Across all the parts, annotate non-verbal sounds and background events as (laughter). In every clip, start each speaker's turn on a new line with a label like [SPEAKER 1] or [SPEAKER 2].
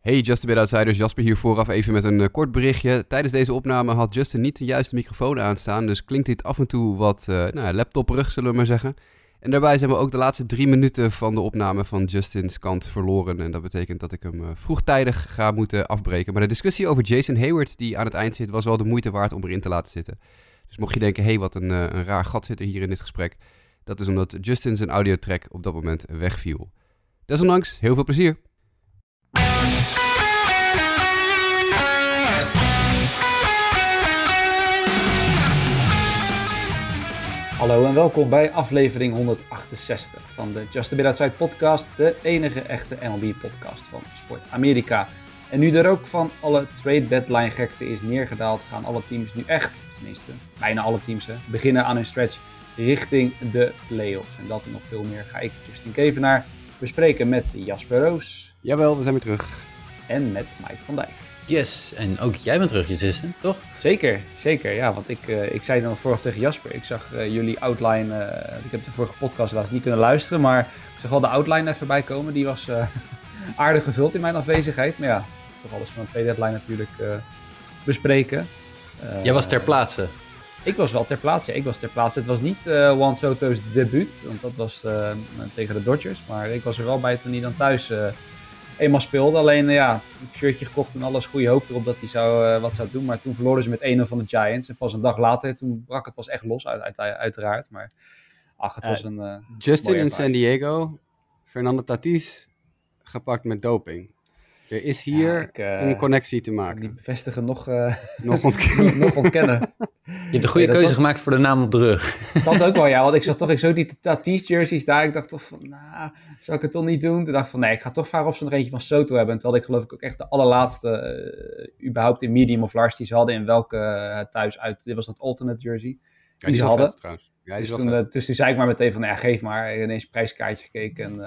[SPEAKER 1] Hey Just a Bit Outsiders, Jasper hier vooraf even met een eh, kort berichtje. Tijdens deze opname had Justin niet de juiste microfoon aanstaan, dus klinkt dit af en toe wat uh, nou, laptopperig, zullen we maar zeggen. En daarbij zijn we ook de laatste drie minuten van de opname van Justin's kant verloren. En dat betekent dat ik hem uh, vroegtijdig ga moeten afbreken. Maar de discussie over Jason Hayward, die aan het eind zit, was wel de moeite waard om erin te laten zitten. Dus mocht je denken, hé, hey, wat een, een raar gat zit er hier in dit gesprek. Dat is omdat Justin zijn audiotrack op dat moment wegviel. Desondanks, heel veel plezier.
[SPEAKER 2] Hallo en welkom bij aflevering 168 van de Just a Bit Outside podcast, de enige echte MLB podcast van Sport Amerika. En nu er ook van alle trade deadline gekte is neergedaald, gaan alle teams nu echt, tenminste bijna alle teams, beginnen aan hun stretch richting de playoffs. En dat en nog veel meer ga ik, Justin Kevenaar, bespreken met Jasper Roos.
[SPEAKER 1] Jawel, we zijn weer terug.
[SPEAKER 2] En met Mike van Dijk.
[SPEAKER 3] Yes, en ook jij bent terug, Justin, toch?
[SPEAKER 2] Zeker, zeker. Ja, want ik, uh, ik zei dan vorige tegen Jasper, ik zag uh, jullie outline, uh, ik heb de vorige podcast helaas niet kunnen luisteren, maar ik zag wel de outline even bij komen. Die was (laughs) aardig gevuld in mijn afwezigheid. Maar ja, toch alles van een tweede deadline natuurlijk bespreken.
[SPEAKER 3] jij was ter plaatse?
[SPEAKER 2] Ik was wel ter plaatse, ja, ik was ter plaatse. Het was niet Juan Soto's debuut, want dat was tegen de Dodgers. Maar ik was er wel bij toen hij dan thuis eenmaal speelde. Alleen ja, een shirtje gekocht en alles. Goede hoop erop dat hij zou, uh, wat zou doen. Maar toen verloren ze met 1-0 van de Giants. En pas een dag later, toen brak het pas echt los, uit, uit, uiteraard. Maar ach, het was een. Uh,
[SPEAKER 1] Justin in San Diego, Fernando Tatis gepakt met doping. Er is hier ja, ik, uh, een connectie te maken.
[SPEAKER 2] Die bevestigen nog, uh,
[SPEAKER 1] nog (laughs) ontkennen.
[SPEAKER 2] nog ontkennen. (laughs)
[SPEAKER 3] Je hebt een goede nee, keuze was... gemaakt voor de naam op de rug.
[SPEAKER 2] Dat ook wel, ja. Want ik zag (laughs) toch, ik zag die Tatis jerseys daar. Ik dacht toch van, nou, zou ik het toch niet doen? Toen dacht ik van, nee, ik ga toch vragen of ze nog eentje van Soto hebben. Terwijl ik geloof ik ook echt de allerlaatste, uh, überhaupt in medium of large die ze hadden in welke uh, thuis uit. Dit was dat alternate jersey.
[SPEAKER 1] Ja, die, die ze hadden. Vet, trouwens. Ja, die
[SPEAKER 2] dus, toen, uh, dus toen zei ik maar meteen van, ja, geef maar. Ineens prijskaartje gekeken en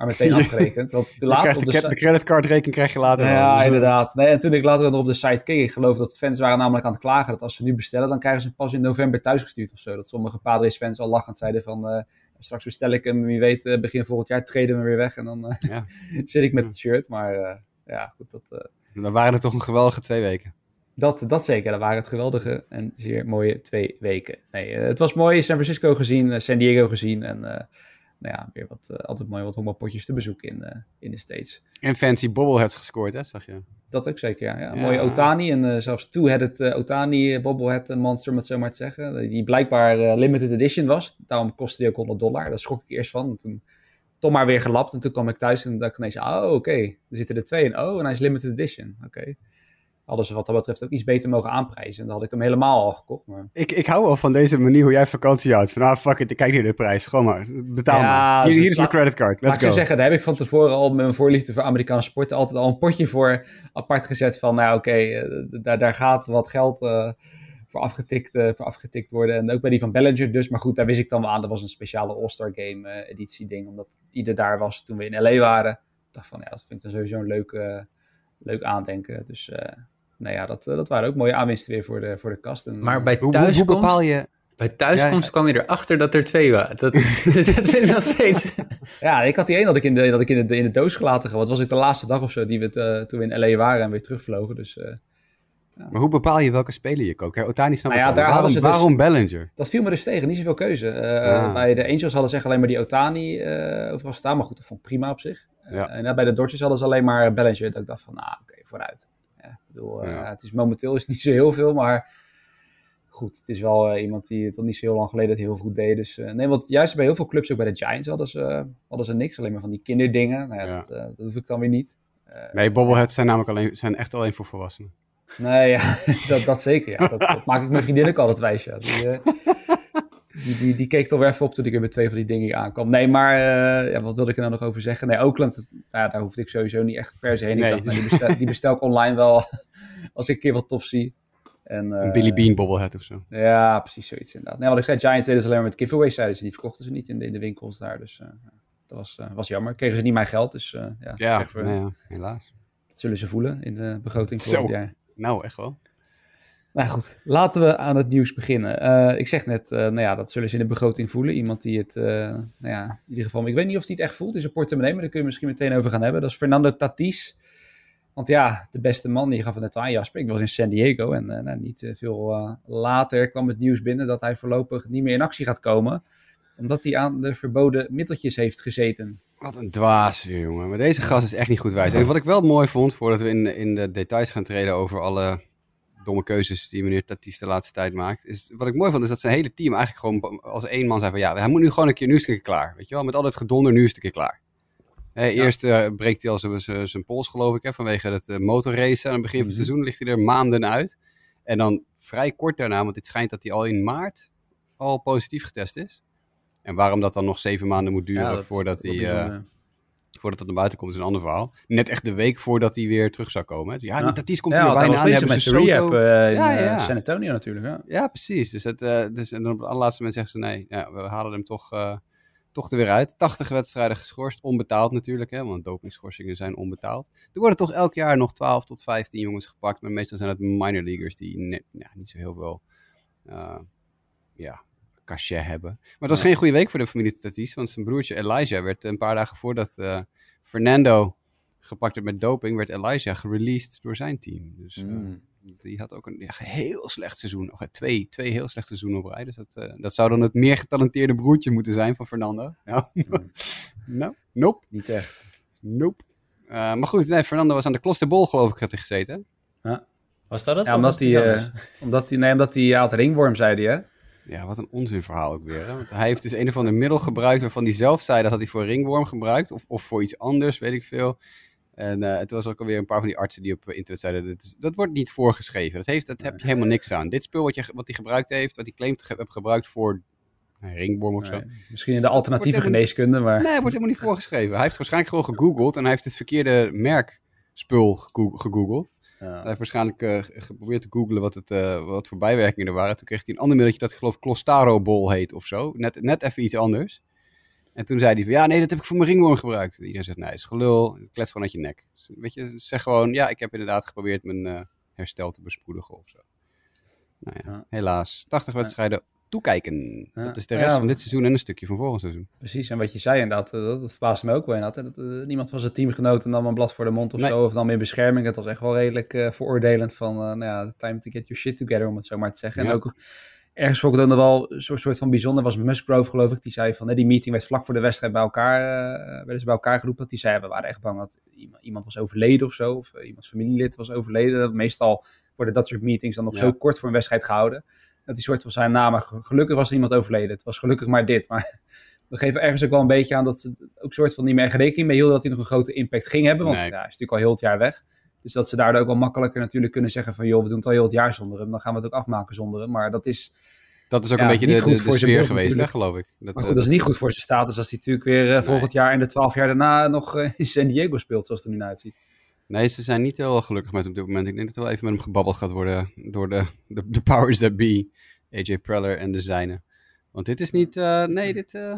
[SPEAKER 2] maar meteen (laughs) afgerekend. Want te laat
[SPEAKER 1] op de, de, de creditcardrekening krijg je later
[SPEAKER 2] Ja, wel. inderdaad. Nee, en toen ik later nog op de site keek, ik geloof dat fans waren namelijk aan het klagen dat als ze nu bestellen, dan krijgen ze pas in november thuisgestuurd of zo. Dat sommige Padres fans al lachend zeiden van, uh, straks bestel ik hem, wie weet, uh, begin volgend jaar treden we weer weg en dan uh, ja. (laughs) zit ik met het shirt. Maar ja, goed, dat...
[SPEAKER 1] dan waren er toch een geweldige twee weken.
[SPEAKER 2] Dat, dat zeker, dat waren het geweldige en zeer mooie twee weken. Nee, het was mooi, San Francisco gezien, San Diego gezien en nou ja, weer wat, uh, altijd mooi wat honkbalpotjes te bezoeken in, uh, in de States.
[SPEAKER 1] En fancy bobbleheads gescoord, hè, zag je?
[SPEAKER 2] Dat ook zeker, ja. ja. ja. Mooie Otani en uh, zelfs two-headed Otani bobblehead monster, om het zo maar te zeggen. Die blijkbaar limited edition was. Daarom kostte die ook 100 dollar. Daar schrok ik eerst van. En toen toch maar weer gelapt. En toen kwam ik thuis en dacht ik ineens, oh oké, okay. er zitten er twee in. Oh, en hij is limited edition. Oké. Okay hadden ze wat dat betreft ook iets beter mogen aanprijzen. En dan had ik hem helemaal al gekocht. Maar...
[SPEAKER 1] Ik, ik hou wel van deze manier hoe jij vakantie houdt. Van, ah, fuck it, ik kijk niet naar de prijs. Gewoon maar, betaal ja, maar. Hier, hier is mijn creditcard, let's
[SPEAKER 2] go.
[SPEAKER 1] Ik
[SPEAKER 2] zeggen, daar heb ik van tevoren al met mijn voorliefde voor Amerikaanse sporten altijd al een potje voor apart gezet. Van, nou oké, okay, uh, daar, daar gaat wat geld uh, voor, afgetikt, uh, voor afgetikt worden. En ook bij die van Bellinger dus. Maar goed, daar wist ik dan wel aan. Dat was een speciale All-Star Game editie ding. Omdat die er daar was toen we in L.A. waren. Ik dacht van, ja, dat vind ik dan sowieso een leuk, leuk aandenken. Dus nou ja, dat, dat waren ook mooie aanwinsten weer voor de, voor de kast. En,
[SPEAKER 3] maar bij thuiskomst, hoe, hoe bepaal je... Bij thuiskomst ja, kwam je erachter dat er twee waren. Dat, (laughs) dat vind ik nog steeds. (laughs)
[SPEAKER 2] Ja, ik had die één dat ik in de, dat ik in de, in de doos gelaten had. was ik de laatste dag of zo die we uh, toen we in L.A. waren en weer terugvlogen. Dus, uh,
[SPEAKER 1] ja. Maar hoe bepaal je welke speler je koopt? Otani snap nou ja, daar waarom, ze dus, waarom Bellinger?
[SPEAKER 2] Dat viel me dus tegen, niet zoveel keuze. Uh. Bij de Angels hadden ze echt alleen maar die Otani overal staan. Maar goed, dat vond ik prima op zich. Ja. en bij de Dodgers hadden ze alleen maar Bellinger. Dat ik dacht van, nou oké, okay, vooruit. Ik bedoel, ja. het is momenteel is (laughs) niet zo heel veel, maar goed, het is wel uh, iemand die tot niet zo heel lang geleden het heel goed deed. Dus uh, nee, want juist bij heel veel clubs, ook bij de Giants, hadden ze, hadden ze niks. Alleen maar van die kinderdingen. Nou ja, ja. Dat, dat, hoef ik dan weer niet.
[SPEAKER 1] nee, bobbleheads zijn namelijk alleen, zijn echt alleen voor volwassenen.
[SPEAKER 2] Nee, ja, (laughs) dat, dat zeker. Ja. Dat, dat maak ik mijn vriendin ook altijd wijs. Ja. Die, (laughs) die, die, die, keek toch weer even op toen ik er met twee van die dingen aankwam. Nee, maar uh, ja, wat wilde ik er nou nog over zeggen? Nee, Oakland, het, nou, daar hoefde ik sowieso niet echt per se heen. Nee. Ik dacht, nou, die, bestel, die, bestel, ik online wel (laughs) als ik een keer wat tof zie. En, uh,
[SPEAKER 1] een Billy Bean bobblehead of zo.
[SPEAKER 2] Ja, precies zoiets inderdaad. Nee, wat ik zei, Giants deden ze alleen maar met giveaways, zeiden ze. Die verkochten ze niet in de, in de winkels daar. Dus uh, dat was, was jammer. Kregen ze niet mijn geld, dus ja.
[SPEAKER 1] Ja, nee, ja, helaas.
[SPEAKER 2] Dat zullen ze voelen in de begroting
[SPEAKER 1] jaar. Nou, echt wel.
[SPEAKER 2] Nou goed, laten we aan het nieuws beginnen. Uh, ik zeg net, uh, nou ja, dat zullen ze in de begroting voelen. Iemand die het, uh, nou ja, in ieder geval, ik weet niet of hij het echt voelt in zijn portemonnee, maar daar kun je misschien meteen over gaan hebben. Dat is Fernando Tatis. Want ja, de beste man, die gaf het net aan, Jasper, ik was in San Diego. En nou, niet veel later kwam het nieuws binnen dat hij voorlopig niet meer in actie gaat komen. Omdat hij aan de verboden middeltjes heeft gezeten.
[SPEAKER 1] Wat een dwaas, jongen. Maar deze gast is echt niet goed wijs. En wat ik wel mooi vond, voordat we in, in de details gaan treden over alle domme keuzes die meneer Tatis de laatste tijd maakt. Is, wat ik mooi vond, is dat zijn hele team eigenlijk gewoon als één man zei van ja, hij moet nu gewoon een keer, nu is het klaar. Weet je wel, met al het gedonder, nu is het een keer klaar. eerst uh, breekt hij al zijn pols, geloof ik, hè, vanwege het uh, motorracen. Aan het begin van het mhm. seizoen ligt hij er maanden uit. En dan vrij kort daarna, want het schijnt dat hij al in maart al positief getest is. En waarom dat dan nog zeven maanden moet duren voordat hij voordat het naar buiten komt, is een ander verhaal. Net echt de week voordat hij weer terug zou komen. Ja, ja. Tatis komt er weer bijna aan.
[SPEAKER 2] Hebben rehab uh, in ja, ja. San Antonio natuurlijk. Ja,
[SPEAKER 1] ja precies. Dus, het, uh, dus en dan op het allerlaatste moment zeggen ze nee, ja, we halen hem toch, uh, toch er weer uit. 80 wedstrijden geschorst, onbetaald natuurlijk, hè, want dopingschorsingen zijn onbetaald. Er worden toch elk jaar nog 12 tot 15 jongens gepakt, maar meestal zijn het minor leaguers die net, ja, niet zo heel veel ja, cachet hebben. Maar het was geen goede week voor de familie Tatis, want zijn broertje Elijah werd een paar dagen voordat uh, Fernando gepakt werd met doping, werd Elijah gereleased door zijn team. Dus uh, die had ook een ja, heel slecht seizoen. Nog twee, twee heel slechte seizoenen op rij. Dus dat, uh, dat zou dan het meer getalenteerde broertje moeten zijn van Fernando. (laughs) Nou, mm. nou nope.
[SPEAKER 2] Niet echt.
[SPEAKER 1] Nope. maar goed, nee, Fernando was aan de Klosterbol geloof ik had hij gezeten.
[SPEAKER 3] Ja. Was dat het?
[SPEAKER 2] Ja, omdat hij, omdat hij, nee, omdat hij had ringworm, zei hij hè?
[SPEAKER 1] Ja, wat een onzinverhaal ook weer. Hè? Want hij heeft dus een of ander middel gebruikt waarvan hij zelf zei dat had hij voor ringworm gebruikt. Of, of voor iets anders, weet ik veel. En uh, het was ook alweer een paar van die artsen die op internet zeiden, dat, dat wordt niet voorgeschreven. Dat, heeft, dat heb je helemaal niks aan. Dit spul wat, je, wat hij gebruikt heeft, wat hij claimt te hebben gebruikt voor een ringworm of zo.
[SPEAKER 2] misschien in de alternatieve geneeskunde, maar...
[SPEAKER 1] Nee, het wordt helemaal niet voorgeschreven. Hij heeft waarschijnlijk gewoon gegoogeld en hij heeft het verkeerde merkspul gegoogeld. Ja. Hij heeft waarschijnlijk uh, geprobeerd te googlen wat, het, uh, wat voor bijwerkingen er waren. Toen kreeg hij een ander middeltje dat ik geloof Clostaro Bol heet of zo. Net, net even iets anders. En toen zei hij van, ja, nee, dat heb ik voor mijn ringworm gebruikt. En iedereen zegt, nee, is gelul, klets gewoon uit je nek. Dus, weet je, zeg gewoon, ja, ik heb inderdaad geprobeerd mijn uh, herstel te bespoedigen of zo. Nou ja, ja. helaas. 80 wedstrijden, toekijken. Dat is de rest van dit seizoen en een stukje van volgend seizoen.
[SPEAKER 2] Precies, en wat je zei inderdaad, dat, dat verbaasde me ook wel inderdaad. Dat, uh, niemand van zijn teamgenoten nam een blad voor de mond of zo, of dan in bescherming. Het was echt wel redelijk uh, veroordelend van, uh, nou ja, time to get your shit together, om het zo maar te zeggen. En ook ergens vond ik dan wel een soort van bijzonder, was Musgrove geloof ik, die zei van, die meeting werd vlak voor de wedstrijd bij elkaar, werden ze bij elkaar geroepen. Die zei, we waren echt bang dat iemand, iemand was overleden of zo, of iemands familielid was overleden. Meestal worden dat soort meetings dan nog zo kort voor een wedstrijd gehouden dat die soort van zijn namen. Gelukkig was er iemand overleden. Het was gelukkig maar dit. Maar (laughs) we geven ergens ook wel een beetje aan dat ze ook soort van niet meer rekening mee hielden dat hij nog een grote impact ging hebben. Want ja, hij is natuurlijk al heel het jaar weg. Dus dat ze daardoor ook wel makkelijker natuurlijk kunnen zeggen van joh, we doen het al heel het jaar zonder hem. Dan gaan we het ook afmaken zonder hem. Maar dat is...
[SPEAKER 1] Dat is ook een beetje de, de, de sfeer geweest, hè, geloof ik.
[SPEAKER 2] Dat, maar goed, dat is niet goed voor zijn status als hij natuurlijk weer uh, volgend jaar en de twaalf jaar daarna nog uh, in San Diego speelt, zoals het er nu uitziet.
[SPEAKER 1] Nee, ze zijn niet heel gelukkig met hem op dit moment. Ik denk dat er wel even met hem gebabbeld gaat worden door de, de, de powers that be. AJ Preller en de zijne. Want dit is niet, uh, nee, dit uh,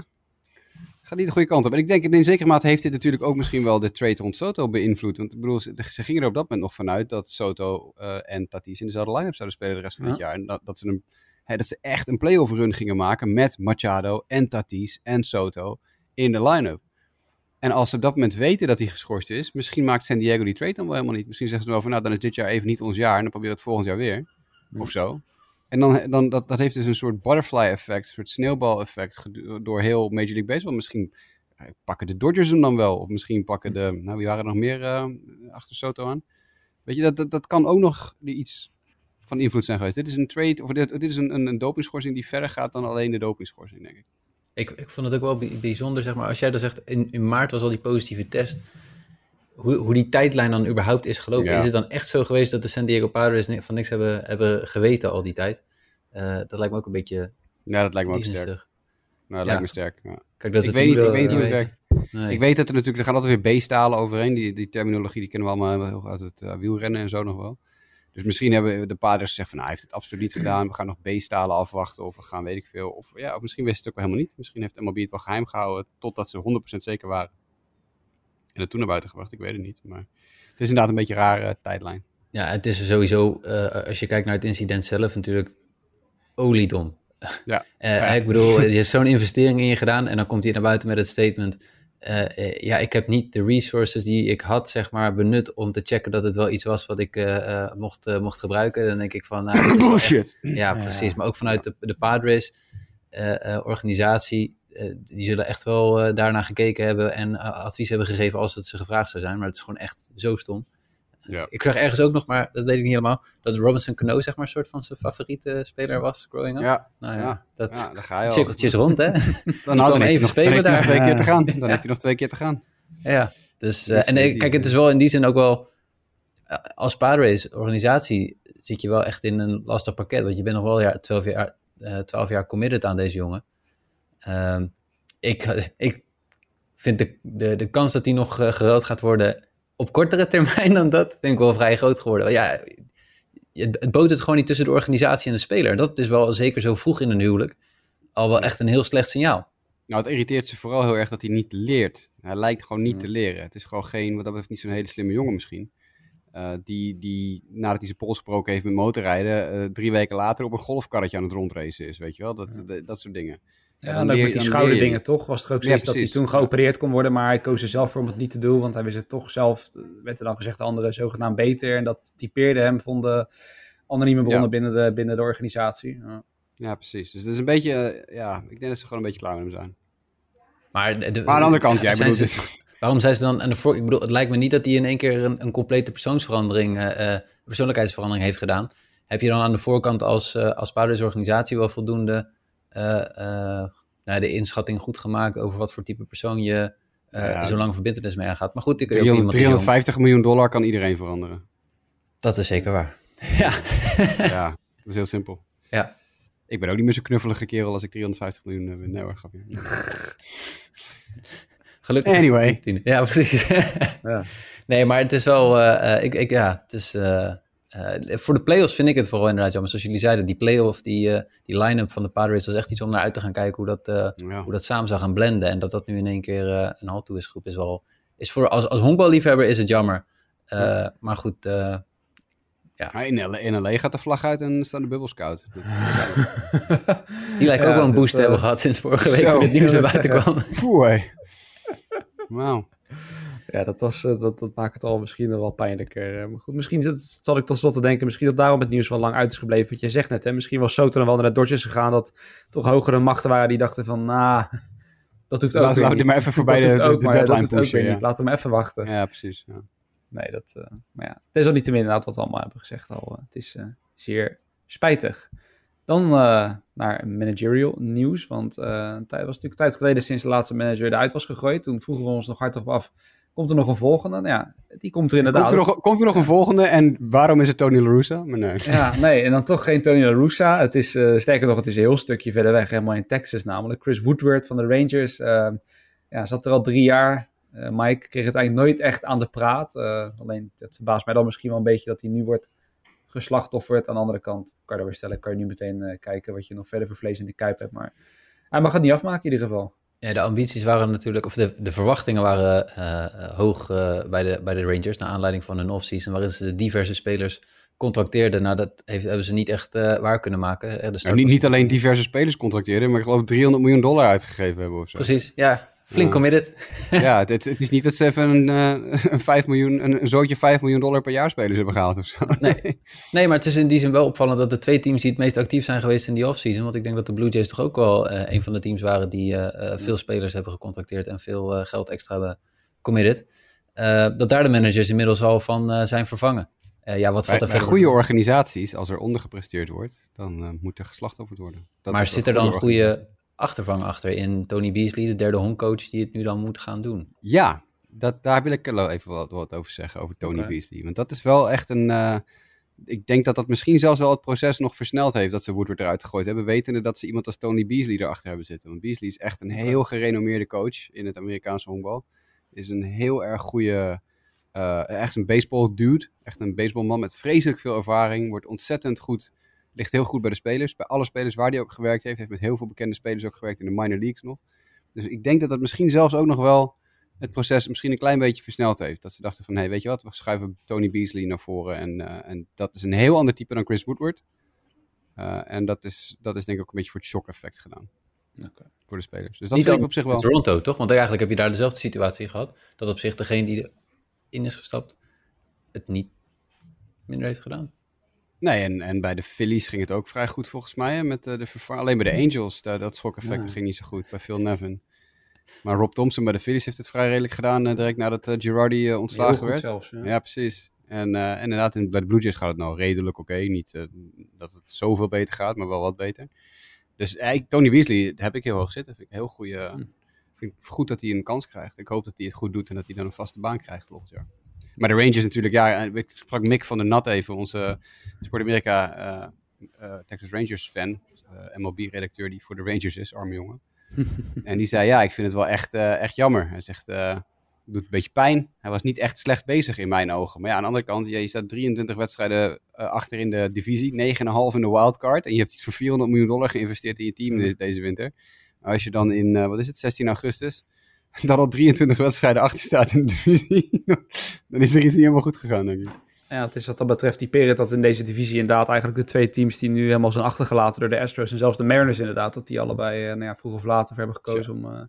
[SPEAKER 1] gaat niet de goede kant op. En ik denk in zekere mate heeft dit natuurlijk ook misschien wel de trade rond Soto beïnvloed. Want ik bedoel, ze, ze gingen er op dat moment nog vanuit dat Soto uh, en Tatis in dezelfde line-up zouden spelen de rest van ja. het jaar. En dat, dat, ze een, hè, dat ze echt een playoff run gingen maken met Machado en Tatis en Soto in de line-up. En als ze op dat moment weten dat hij geschorst is, misschien maakt San Diego die trade dan wel helemaal niet. Misschien zeggen ze wel van, nou, dan is dit jaar even niet ons jaar en dan proberen we het volgend jaar weer. Of zo. En dan, dan dat, dat heeft dus een soort butterfly effect, een soort sneeuwbal effect door heel Major League Baseball. Misschien eh, pakken de Dodgers hem dan wel. Of misschien pakken de, nou wie waren er nog meer uh, achter Soto aan? Weet je, dat, dat, dat kan ook nog iets van invloed zijn geweest. Dit is een trade, of dit, dit is een, een, een dopingschorsing die verder gaat dan alleen de dopingschorsing, denk ik.
[SPEAKER 3] Ik, ik vond het ook wel bijzonder, zeg maar, als jij dan zegt, in, in maart was al die positieve test hoe, hoe die tijdlijn dan überhaupt is gelopen. Is het dan echt zo geweest dat de San Diego Padres van niks hebben, hebben geweten al die tijd? Uh, dat lijkt me ook een beetje.
[SPEAKER 1] Ja, dat lijkt me ook sterk. Nou, dat ja. lijkt me sterk. Ja. Kijk, dat ik, weet niet, ik weet niet hoe het werkt. Nee. Ik weet dat er natuurlijk, er gaan altijd weer B-stalen overheen. Die, die terminologie die kennen we allemaal uit het uh, wielrennen en zo nog wel. Dus misschien hebben de paders gezegd van, nou, hij heeft het absoluut niet gedaan. We gaan nog B-stalen afwachten of we gaan, weet ik veel. Of, ja, of misschien wist het ook wel helemaal niet. Misschien heeft MLB het wel geheim gehouden totdat ze 100% zeker waren en het toen naar buiten gebracht. Ik weet het niet. Maar het is inderdaad een beetje een rare tijdlijn.
[SPEAKER 3] Ja, het is sowieso, uh, als je kijkt naar het incident zelf, natuurlijk oliedom. Ja. (laughs) uh, Ik bedoel, je hebt zo'n investering in je gedaan en dan komt hij naar buiten met het statement. Ja, ik heb niet de resources die ik had, zeg maar, benut om te checken dat het wel iets was wat ik mocht, mocht gebruiken. Dan denk ik van... Nou, (coughs)
[SPEAKER 1] Bullshit!
[SPEAKER 3] ja, precies. Maar ook vanuit de, de Padres organisatie, die zullen echt wel daarna gekeken hebben en advies hebben gegeven als het ze gevraagd zou zijn. Maar het is gewoon echt zo stom. Ja. Ik zag ergens ook nog, maar dat weet ik niet helemaal, dat Robinson Cano zeg maar een soort van zijn favoriete speler was growing up.
[SPEAKER 1] Ja,
[SPEAKER 3] nou
[SPEAKER 1] ja,
[SPEAKER 3] dat
[SPEAKER 1] ja, daar ga je
[SPEAKER 3] cirkeltjes rond, hè? (laughs)
[SPEAKER 1] dan, had hij even spelen nog twee keer te gaan. Dan (laughs) heeft hij nog twee keer te gaan.
[SPEAKER 3] Ja, dus, uh, en kijk, het is wel in die zin ook wel, uh, als Padres organisatie zit je wel echt in een lastig pakket, want je bent nog wel ja, 12 jaar, uh, 12 jaar committed aan deze jongen. Ehm, ik, (laughs) ik vind de, de, de kans dat hij nog uh, gereld gaat worden op kortere termijn dan dat, vind ik wel vrij groot geworden. Ja, het boot het gewoon niet tussen de organisatie en de speler. Dat is wel zeker zo vroeg in een huwelijk al wel echt een heel slecht signaal.
[SPEAKER 1] Nou, het irriteert ze vooral heel erg dat hij niet leert. Hij lijkt gewoon niet te leren. Het is gewoon geen, wat dat betreft, niet zo'n hele slimme jongen misschien. Uh, die, die nadat hij zijn pols gebroken heeft met motorrijden, uh, drie weken later op een golfkarretje aan het rondracen is, weet je wel? Dat, ja. dat soort dingen.
[SPEAKER 2] Ja, en ook met die schouderdingen toch, was het ook zoiets dat hij toen geopereerd kon worden, maar hij koos er zelf voor om het niet te doen, want hij wist het toch zelf, werd er dan gezegd, de anderen zogenaamd beter. En dat typeerde hem, vonden andere bronnen ja. binnen, de, binnen de organisatie. Ja.
[SPEAKER 1] ja. precies. Dus het is een beetje, ja, ik denk dat ze gewoon een beetje klaar met hem zijn.
[SPEAKER 3] Maar, de,
[SPEAKER 1] maar aan de andere kant, (laughs) jij bedoelt dus... (laughs)
[SPEAKER 3] Waarom zijn ze dan aan de voor... Ik bedoel, het lijkt me niet dat hij in één keer een, een complete persoonsverandering, uh, persoonlijkheidsverandering heeft gedaan. Heb je dan aan de voorkant als, uh, als organisatie wel voldoende nou, de inschatting goed gemaakt over wat voor type persoon je ja. zo lang verbindenis mee aangaat. Maar goed, ik
[SPEAKER 1] 300, 350 miljoen dollar kan iedereen veranderen.
[SPEAKER 3] Dat is zeker waar. (laughs) ja. (laughs)
[SPEAKER 1] ja, dat is heel simpel.
[SPEAKER 3] Ja.
[SPEAKER 1] Ik ben ook niet meer zo'n knuffelige kerel als ik 350 miljoen win. Nee hoor, grapje. (laughs)
[SPEAKER 3] Gelukkig.
[SPEAKER 1] Anyway.
[SPEAKER 3] Ja, precies. ja. Nee, maar het is wel... Uh, ik, ik, ja, het is... Uh, uh, voor de playoffs vind ik het vooral inderdaad jammer. Zoals jullie zeiden, die playoff, die, uh, die line-up van de Padres was echt iets om naar uit te gaan kijken hoe dat, uh, ja. hoe dat samen zou gaan blenden. En dat dat nu in één keer een halt toe is groep is wel... Is voor, als, als honkballiefhebber is het jammer. Ja. Maar goed, ja.
[SPEAKER 1] In LA, in LA gaat de vlag uit en staan de bubbels koud. (laughs)
[SPEAKER 3] die lijkt ook wel een boost te hebben gehad sinds vorige week toen het nieuws naar buiten (laughs) kwam.
[SPEAKER 1] Wauw.
[SPEAKER 2] Ja, dat, was, dat, dat maakt het al misschien wel pijnlijker. Maar goed, misschien dat, zal ik tot slot te denken, misschien dat daarom het nieuws wel lang uit is gebleven. Want je zegt net, hè, misschien was Soto dan wel naar de Dodgers gegaan, dat toch hogere machten waren die dachten van, nou, (laughs) dat hoeft ook
[SPEAKER 1] Laat,
[SPEAKER 2] niet.
[SPEAKER 1] maar even voorbij de, de,
[SPEAKER 2] ook,
[SPEAKER 1] de
[SPEAKER 2] maar
[SPEAKER 1] deadline
[SPEAKER 2] dat ook
[SPEAKER 1] ja.
[SPEAKER 2] niet. Laten we hem even wachten.
[SPEAKER 1] Ja, precies. Ja.
[SPEAKER 2] Nee, dat, uh, maar ja, het is al niet te min inderdaad wat we allemaal hebben gezegd al. het is uh, zeer spijtig. Dan uh, naar managerial nieuws, want het was natuurlijk een tijd geleden sinds de laatste manager eruit was gegooid. Toen vroegen we ons nog hard op af, Komt er nog een volgende? Nou ja, die komt er inderdaad.
[SPEAKER 1] Komt er nog, komt er nog een volgende en waarom is het Tony La Russa? Maar nee.
[SPEAKER 2] Ja, nee, en dan toch geen Tony La Russa. Het is, uh, sterker nog, het is een heel stukje verder weg, helemaal in Texas namelijk. Chris Woodward van de Rangers, uh, ja, zat er al drie jaar. Uh, Mike kreeg het eigenlijk nooit echt aan de praat. alleen, het verbaast mij dan misschien wel een beetje dat hij nu wordt geslachtofferd. Aan de andere kant, kan je weer stellen, kan je nu meteen kijken wat je nog verder voor vlees in de kuip hebt. Maar hij mag het niet afmaken in ieder geval.
[SPEAKER 3] Ja, de ambities waren natuurlijk, of de, de verwachtingen waren uh, hoog uh, bij, de, bij de Rangers, naar aanleiding van hun offseason, waarin ze diverse spelers contracteerden. Nou, dat heeft, hebben ze niet echt uh, waar kunnen maken.
[SPEAKER 1] Nou, niet, niet alleen diverse spelers contracteerden, maar ik geloof 300 miljoen dollar uitgegeven hebben of zo.
[SPEAKER 3] Precies, ja. Flink committed.
[SPEAKER 1] ja, (laughs) het, het, is niet dat ze even een, een, 5 miljoen, een, zootje 5 miljoen dollar per jaar spelers hebben gehaald of zo.
[SPEAKER 3] Nee. nee, maar het is in die zin wel opvallend dat de twee teams die het meest actief zijn geweest in die offseason. Want ik denk dat de Blue Jays toch ook wel uh, een van de teams waren die uh, veel spelers hebben gecontracteerd en veel uh, geld extra hebben committed. dat daar de managers inmiddels al van zijn vervangen. ja, wat
[SPEAKER 1] bij,
[SPEAKER 3] er
[SPEAKER 1] bij goede organisaties, als er ondergepresteerd wordt, dan moet er geslachtofferd worden.
[SPEAKER 3] Dat maar zit er dan een goede achtervang achter in Tony Beasley, de derde homecoach, die het nu dan moet gaan doen.
[SPEAKER 1] Ja, dat, daar wil ik even wat, wat over zeggen, over Tony okay. Beasley. Want dat is wel echt een... Uh, ik denk dat dat misschien zelfs wel het proces nog versneld heeft, dat ze Woodward eruit gegooid hebben, wetende dat ze iemand als Tony Beasley erachter hebben zitten. Want Beasley is echt een heel gerenommeerde coach in het Amerikaanse honkbal. Is een heel erg goede, uh, echt een baseball dude, echt een baseballman met vreselijk veel ervaring, wordt ontzettend goed ligt heel goed bij de spelers. Bij alle spelers waar hij ook gewerkt heeft. Heeft met heel veel bekende spelers ook gewerkt in de minor leagues nog. Dus ik denk dat dat misschien zelfs ook nog wel het proces misschien een klein beetje versneld heeft. Dat ze dachten van, hé, hey, weet je wat, we schuiven Tony Beasley naar voren. En, uh, en dat is een heel ander type dan Chris Woodward. Uh, en dat is, dat is denk ik ook een beetje voor het shock effect gedaan. Voor de spelers. Dus dat
[SPEAKER 3] Niet
[SPEAKER 1] vind ik op zich wel.
[SPEAKER 3] Toronto, toch? Want eigenlijk heb je daar dezelfde situatie gehad. Dat op zich degene die erin is gestapt, het niet minder heeft gedaan.
[SPEAKER 1] Nee, en, en bij de Phillies ging het ook vrij goed volgens mij. hè, Met, eh, de vervang... Alleen bij de Angels, dat schokeffect
[SPEAKER 2] Ja.
[SPEAKER 1] ging niet zo goed. Bij Phil Nevin. Maar Rob Thompson bij de Phillies heeft het vrij redelijk gedaan. eh, direct nadat eh, Girardi ontslagen werd.
[SPEAKER 2] zelfs. Ja.
[SPEAKER 1] Ja, precies. En, en inderdaad, in, bij de Blue Jays gaat het nou redelijk oké. Niet dat het zoveel beter gaat, maar wel wat beter. Dus Tony Beasley heb ik heel hoog zitten. Vind ik heel goede.
[SPEAKER 2] Hm.
[SPEAKER 1] Vind ik goed dat hij een kans krijgt. Ik hoop dat hij het goed doet en dat hij dan een vaste baan krijgt volgend jaar. Maar de Rangers natuurlijk, ja, eh, ik sprak Mick van der Nat even, onze Sport Amerika eh, eh, Texas Rangers fan, MLB-redacteur die voor de Rangers is, arme jongen. (laughs) en die zei, ja, ik vind het wel echt, echt jammer. Hij zegt, het doet een beetje pijn. Hij was niet echt slecht bezig in mijn ogen. Maar ja, aan de andere kant, ja, je staat 23 wedstrijden achter in de divisie, 9,5 in de wildcard. En je hebt iets voor 400 miljoen dollar geïnvesteerd in je team deze, deze winter. Als je dan in, wat is het, 16 augustus, dan al 23 wedstrijden achter staat in de divisie, (laughs) dan is er iets niet helemaal goed gegaan, denk ik.
[SPEAKER 2] Ja, het is wat dat betreft typerend dat in deze divisie inderdaad eigenlijk de twee teams die nu helemaal zijn achtergelaten door de Astros en zelfs de Mariners inderdaad, dat die allebei eh, nou ja, vroeg of laat ervoor hebben gekozen om, eh,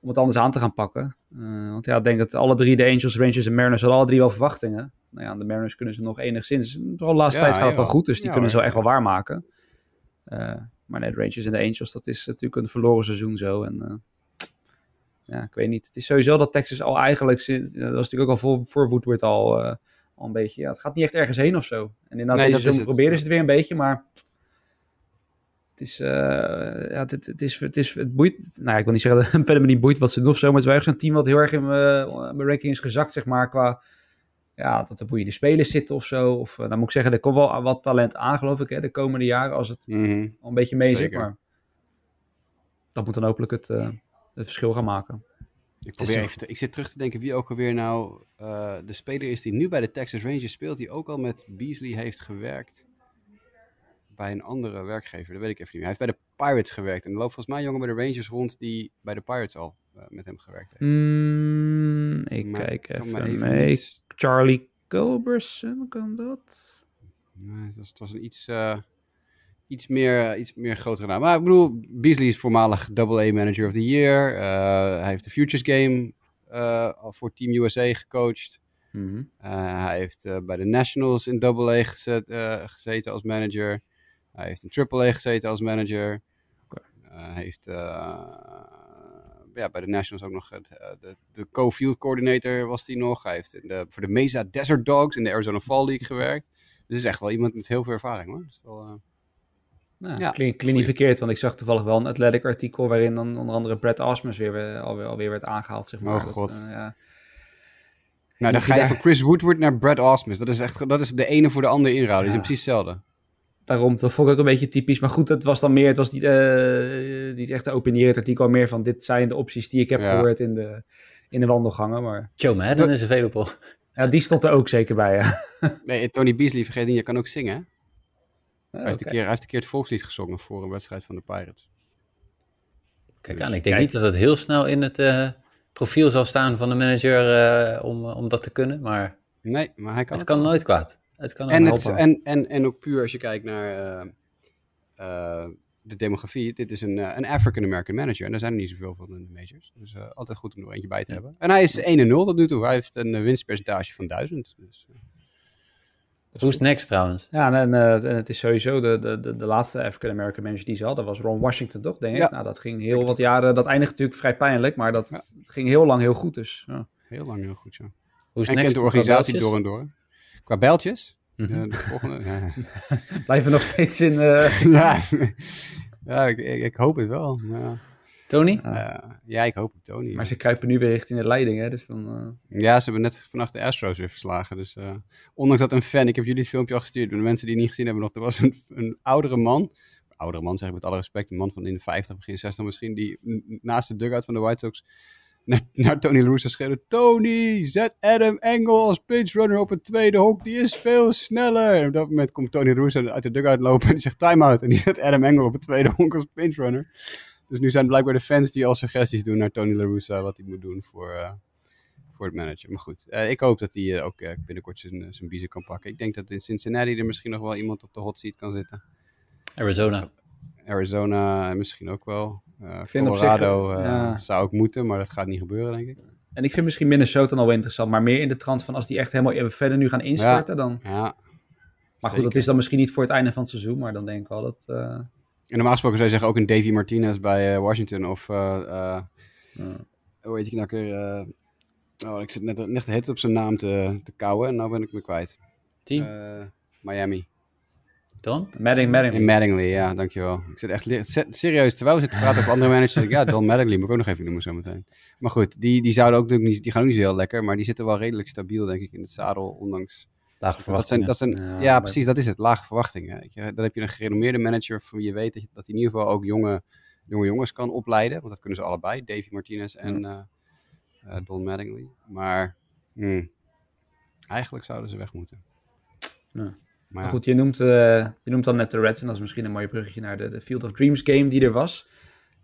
[SPEAKER 2] om het anders aan te gaan pakken. Eh, want ja, ik denk dat alle drie, de Angels, Rangers en Mariners, hadden alle drie wel verwachtingen. Nou ja, de Mariners kunnen ze nog enigszins, vooral de laatste
[SPEAKER 1] Ja,
[SPEAKER 2] tijd gaat het wel goed, dus die kunnen ze wel echt wel waarmaken. Eh maar de Rangers en de Angels, dat is natuurlijk een verloren seizoen zo. En ja, ik weet niet. Het is sowieso dat Texas al eigenlijk, sinds- dat was natuurlijk ook al voor, voor Woodward al, eh, al een beetje, ja, het gaat niet echt ergens heen of zo. En inderdaad,
[SPEAKER 1] Nee,
[SPEAKER 2] deze
[SPEAKER 1] dat is
[SPEAKER 2] zomer
[SPEAKER 1] het.
[SPEAKER 2] proberen ze het weer een beetje, maar het is, eh, ja, het, het, het is, het is, het boeit, nou ja, ik wil niet zeggen dat het verder me niet boeit wat ze doen of zo, maar het is wel echt zo'n team wat heel erg in mijn mijn ranking is gezakt, zeg maar, qua, ja, dat er boeiende spelers zitten of zo. Of, eh, dan moet ik zeggen, er komt wel wat talent aan, geloof ik, hè, de komende jaren, als het
[SPEAKER 1] Mhm.
[SPEAKER 2] al een beetje mee zit, maar dat moet dan hopelijk het, eh, het verschil gaan maken.
[SPEAKER 1] Ik, probeer even te- ik zit terug te denken wie ook alweer nou eh, de speler is die nu bij de Texas Rangers speelt, die ook al met Beasley heeft gewerkt bij een andere werkgever. Dat weet ik even niet meer. Hij heeft bij de Pirates gewerkt en er loopt volgens mij een jongen bij de Rangers rond die bij de Pirates al eh, met hem gewerkt heeft.
[SPEAKER 2] Mm, ik
[SPEAKER 1] Maar
[SPEAKER 2] kijk even,
[SPEAKER 1] even
[SPEAKER 2] mee.
[SPEAKER 1] niet-
[SPEAKER 2] Charlie Culberson, kan dat?
[SPEAKER 1] Nee, het was, het was een iets, eh, iets, meer, iets meer grotere naam. Maar ik bedoel, Beasley is voormalig Double A Manager of the Year. Eh, hij heeft de Futures Game eh, voor Team USA gecoacht.
[SPEAKER 2] Mhm.
[SPEAKER 1] Eh, hij heeft eh, bij de Nationals in Double A gezet, eh, gezeten als manager. Hij heeft in Triple A gezeten als manager. Eh, hij heeft eh, ja, bij de Nationals ook nog het, eh, de, de co-field coordinator was hij nog. Hij heeft de, voor de Mesa Desert Dogs in de Arizona Fall League gewerkt. Dus is echt wel iemand met heel veel ervaring hoor. Dat is wel, eh,
[SPEAKER 2] Nou,
[SPEAKER 1] Ja,
[SPEAKER 2] klinkt, klinkt niet verkeerd, want ik zag toevallig wel een Athletic artikel waarin dan onder andere Brett Osmus weer, weer, alweer, alweer werd aangehaald, zeg maar.
[SPEAKER 1] Oh,
[SPEAKER 2] Dat,
[SPEAKER 1] God.
[SPEAKER 2] eh, ja.
[SPEAKER 1] Nou, dan ga je van Chris Woodward naar Brad Osmus. Dat is echt dat is de ene voor de ander inruilen. Die zijn
[SPEAKER 2] Ja.
[SPEAKER 1] precies hetzelfde.
[SPEAKER 2] Daarom, dat vond ik ook een beetje typisch. Maar goed, het was dan meer, het was niet, eh, niet echt een openierend artikel, maar meer van dit zijn de opties die ik heb
[SPEAKER 1] Ja.
[SPEAKER 2] gehoord in de, in de wandelgangen. Maar
[SPEAKER 3] Joe Madden is available.
[SPEAKER 2] ja, die stond er ook zeker bij. Ja.
[SPEAKER 1] Nee, Tony Beasley, vergeet niet, je kan ook zingen. Hè? Hij, heeft een keer, hij heeft een keer het volkslied gezongen voor een wedstrijd van de Pirates.
[SPEAKER 3] Kijk
[SPEAKER 1] Dus
[SPEAKER 3] aan, ik denk
[SPEAKER 2] kijk.
[SPEAKER 3] niet dat het heel snel in het eh, profiel zal staan van de manager eh, om, om dat te kunnen, maar
[SPEAKER 1] Nee, maar hij kan
[SPEAKER 3] het
[SPEAKER 1] het
[SPEAKER 3] kan
[SPEAKER 1] wel.
[SPEAKER 3] nooit kwaad. Het kan
[SPEAKER 1] En, het, en, en, en ook puur als je kijkt naar eh, eh, de demografie. Dit is een, een African-American manager. En daar zijn er niet zoveel van in de majors. Dus eh, altijd goed om er eentje bij te hebben. En hij is 1-0 tot nu toe. Hij heeft een winstpercentage van 1000. Dus,
[SPEAKER 3] Who's next trouwens?
[SPEAKER 2] Ja, en, en, eh, en het is sowieso de, de, de, de laatste African-American manager die ze hadden, was Ron Washington, toch? Denk ik.
[SPEAKER 1] Ja.
[SPEAKER 2] Nou, dat ging heel wat jaren, dat eindigt natuurlijk vrij pijnlijk, maar dat
[SPEAKER 1] Ja.
[SPEAKER 2] ging heel lang heel goed. Dus ja.
[SPEAKER 1] heel lang heel goed, ja.
[SPEAKER 3] Who's
[SPEAKER 1] En
[SPEAKER 3] next?
[SPEAKER 1] kent de organisatie door en door. Qua bijltjes?
[SPEAKER 3] Mhm.
[SPEAKER 1] eh, de volgende, (laughs) ja.
[SPEAKER 2] blijven nog steeds in. eh, (laughs)
[SPEAKER 1] ja, ja ik, ik, ik hoop het wel. maar Ja,
[SPEAKER 3] Tony?
[SPEAKER 2] Ja.
[SPEAKER 1] Eh, ja, ik hoop het, Tony.
[SPEAKER 2] maar ze kruipen nu weer richting de leiding, hè? Dus dan. eh,
[SPEAKER 1] Ja, ze hebben net vannacht de Astros weer verslagen. Dus eh, ondanks dat een fan, ik heb jullie het filmpje al gestuurd, maar de mensen die het niet gezien hebben nog, er was een, een oudere man, oudere man zeg ik met alle respect, een man van in de 50, begin 60 misschien, die naast de dugout van de White Sox naar, naar Tony La Russa schreeuwde, Tony, zet Adam Engel als pitch runner op het tweede honk, die is veel sneller. En op dat moment komt Tony La Russa uit de dugout lopen en die zegt time-out. En die zet Adam Engel op het tweede honk als pinch runner. Dus nu zijn blijkbaar de fans die al suggesties doen naar Tony La Russa wat hij moet doen voor, eh, voor het manager. Maar goed, eh, ik hoop dat hij eh, ook eh, binnenkort zijn, zijn biezen kan pakken. Ik denk dat in Cincinnati er misschien nog wel iemand op de hot seat kan zitten.
[SPEAKER 3] Arizona.
[SPEAKER 1] Arizona misschien ook wel. Uh, Colorado
[SPEAKER 2] zich,
[SPEAKER 1] eh,
[SPEAKER 2] ja.
[SPEAKER 1] zou ook moeten, maar dat gaat niet gebeuren, denk ik.
[SPEAKER 2] En ik vind misschien Minnesota al wel interessant, maar meer in de trant van als die echt helemaal verder nu gaan instorten, dan...
[SPEAKER 1] Ja,
[SPEAKER 2] Maar goed, dat is dan misschien niet voor het einde van het seizoen, maar dan denk ik wel dat... eh,
[SPEAKER 1] En normaal gesproken zou je zeggen ook een Davy Martinez bij eh, Washington of... eh, eh,
[SPEAKER 2] ja.
[SPEAKER 1] hoe heet die knakker? eh oh, ik zit net, net het op zijn naam te, te kauwen en nou ben ik me kwijt.
[SPEAKER 3] Team,
[SPEAKER 1] Miami.
[SPEAKER 3] dan?
[SPEAKER 2] Madding, Madding.
[SPEAKER 1] In Mattingly, ja, dankjewel. Ik zit echt serieus, terwijl we zitten te praten over andere managers, ik, ja, Don Mattingly moet ik ook nog even noemen zometeen. Maar goed, die, die zouden ook natuurlijk niet, die gaan ook niet zo heel lekker, maar die zitten wel redelijk stabiel, denk ik, in het zadel, ondanks...
[SPEAKER 3] Lage
[SPEAKER 1] Dat zijn,
[SPEAKER 3] verwachtingen.
[SPEAKER 1] dat zijn,
[SPEAKER 2] Ja,
[SPEAKER 1] precies, dat is het, lage verwachtingen. Weet je. Dan heb je een gerenommeerde manager van wie je weet dat, je, dat hij in ieder geval ook jonge, jonge jongens kan opleiden, want dat kunnen ze allebei, Davy Martinez en eh, eh, Don Mattingly. Maar hmm, eigenlijk zouden ze weg moeten.
[SPEAKER 2] Ja.
[SPEAKER 1] Maar
[SPEAKER 2] goed, je noemt, eh, je noemt dan net de Reds en dat is misschien een mooi bruggetje naar de, de Field of Dreams game die er was.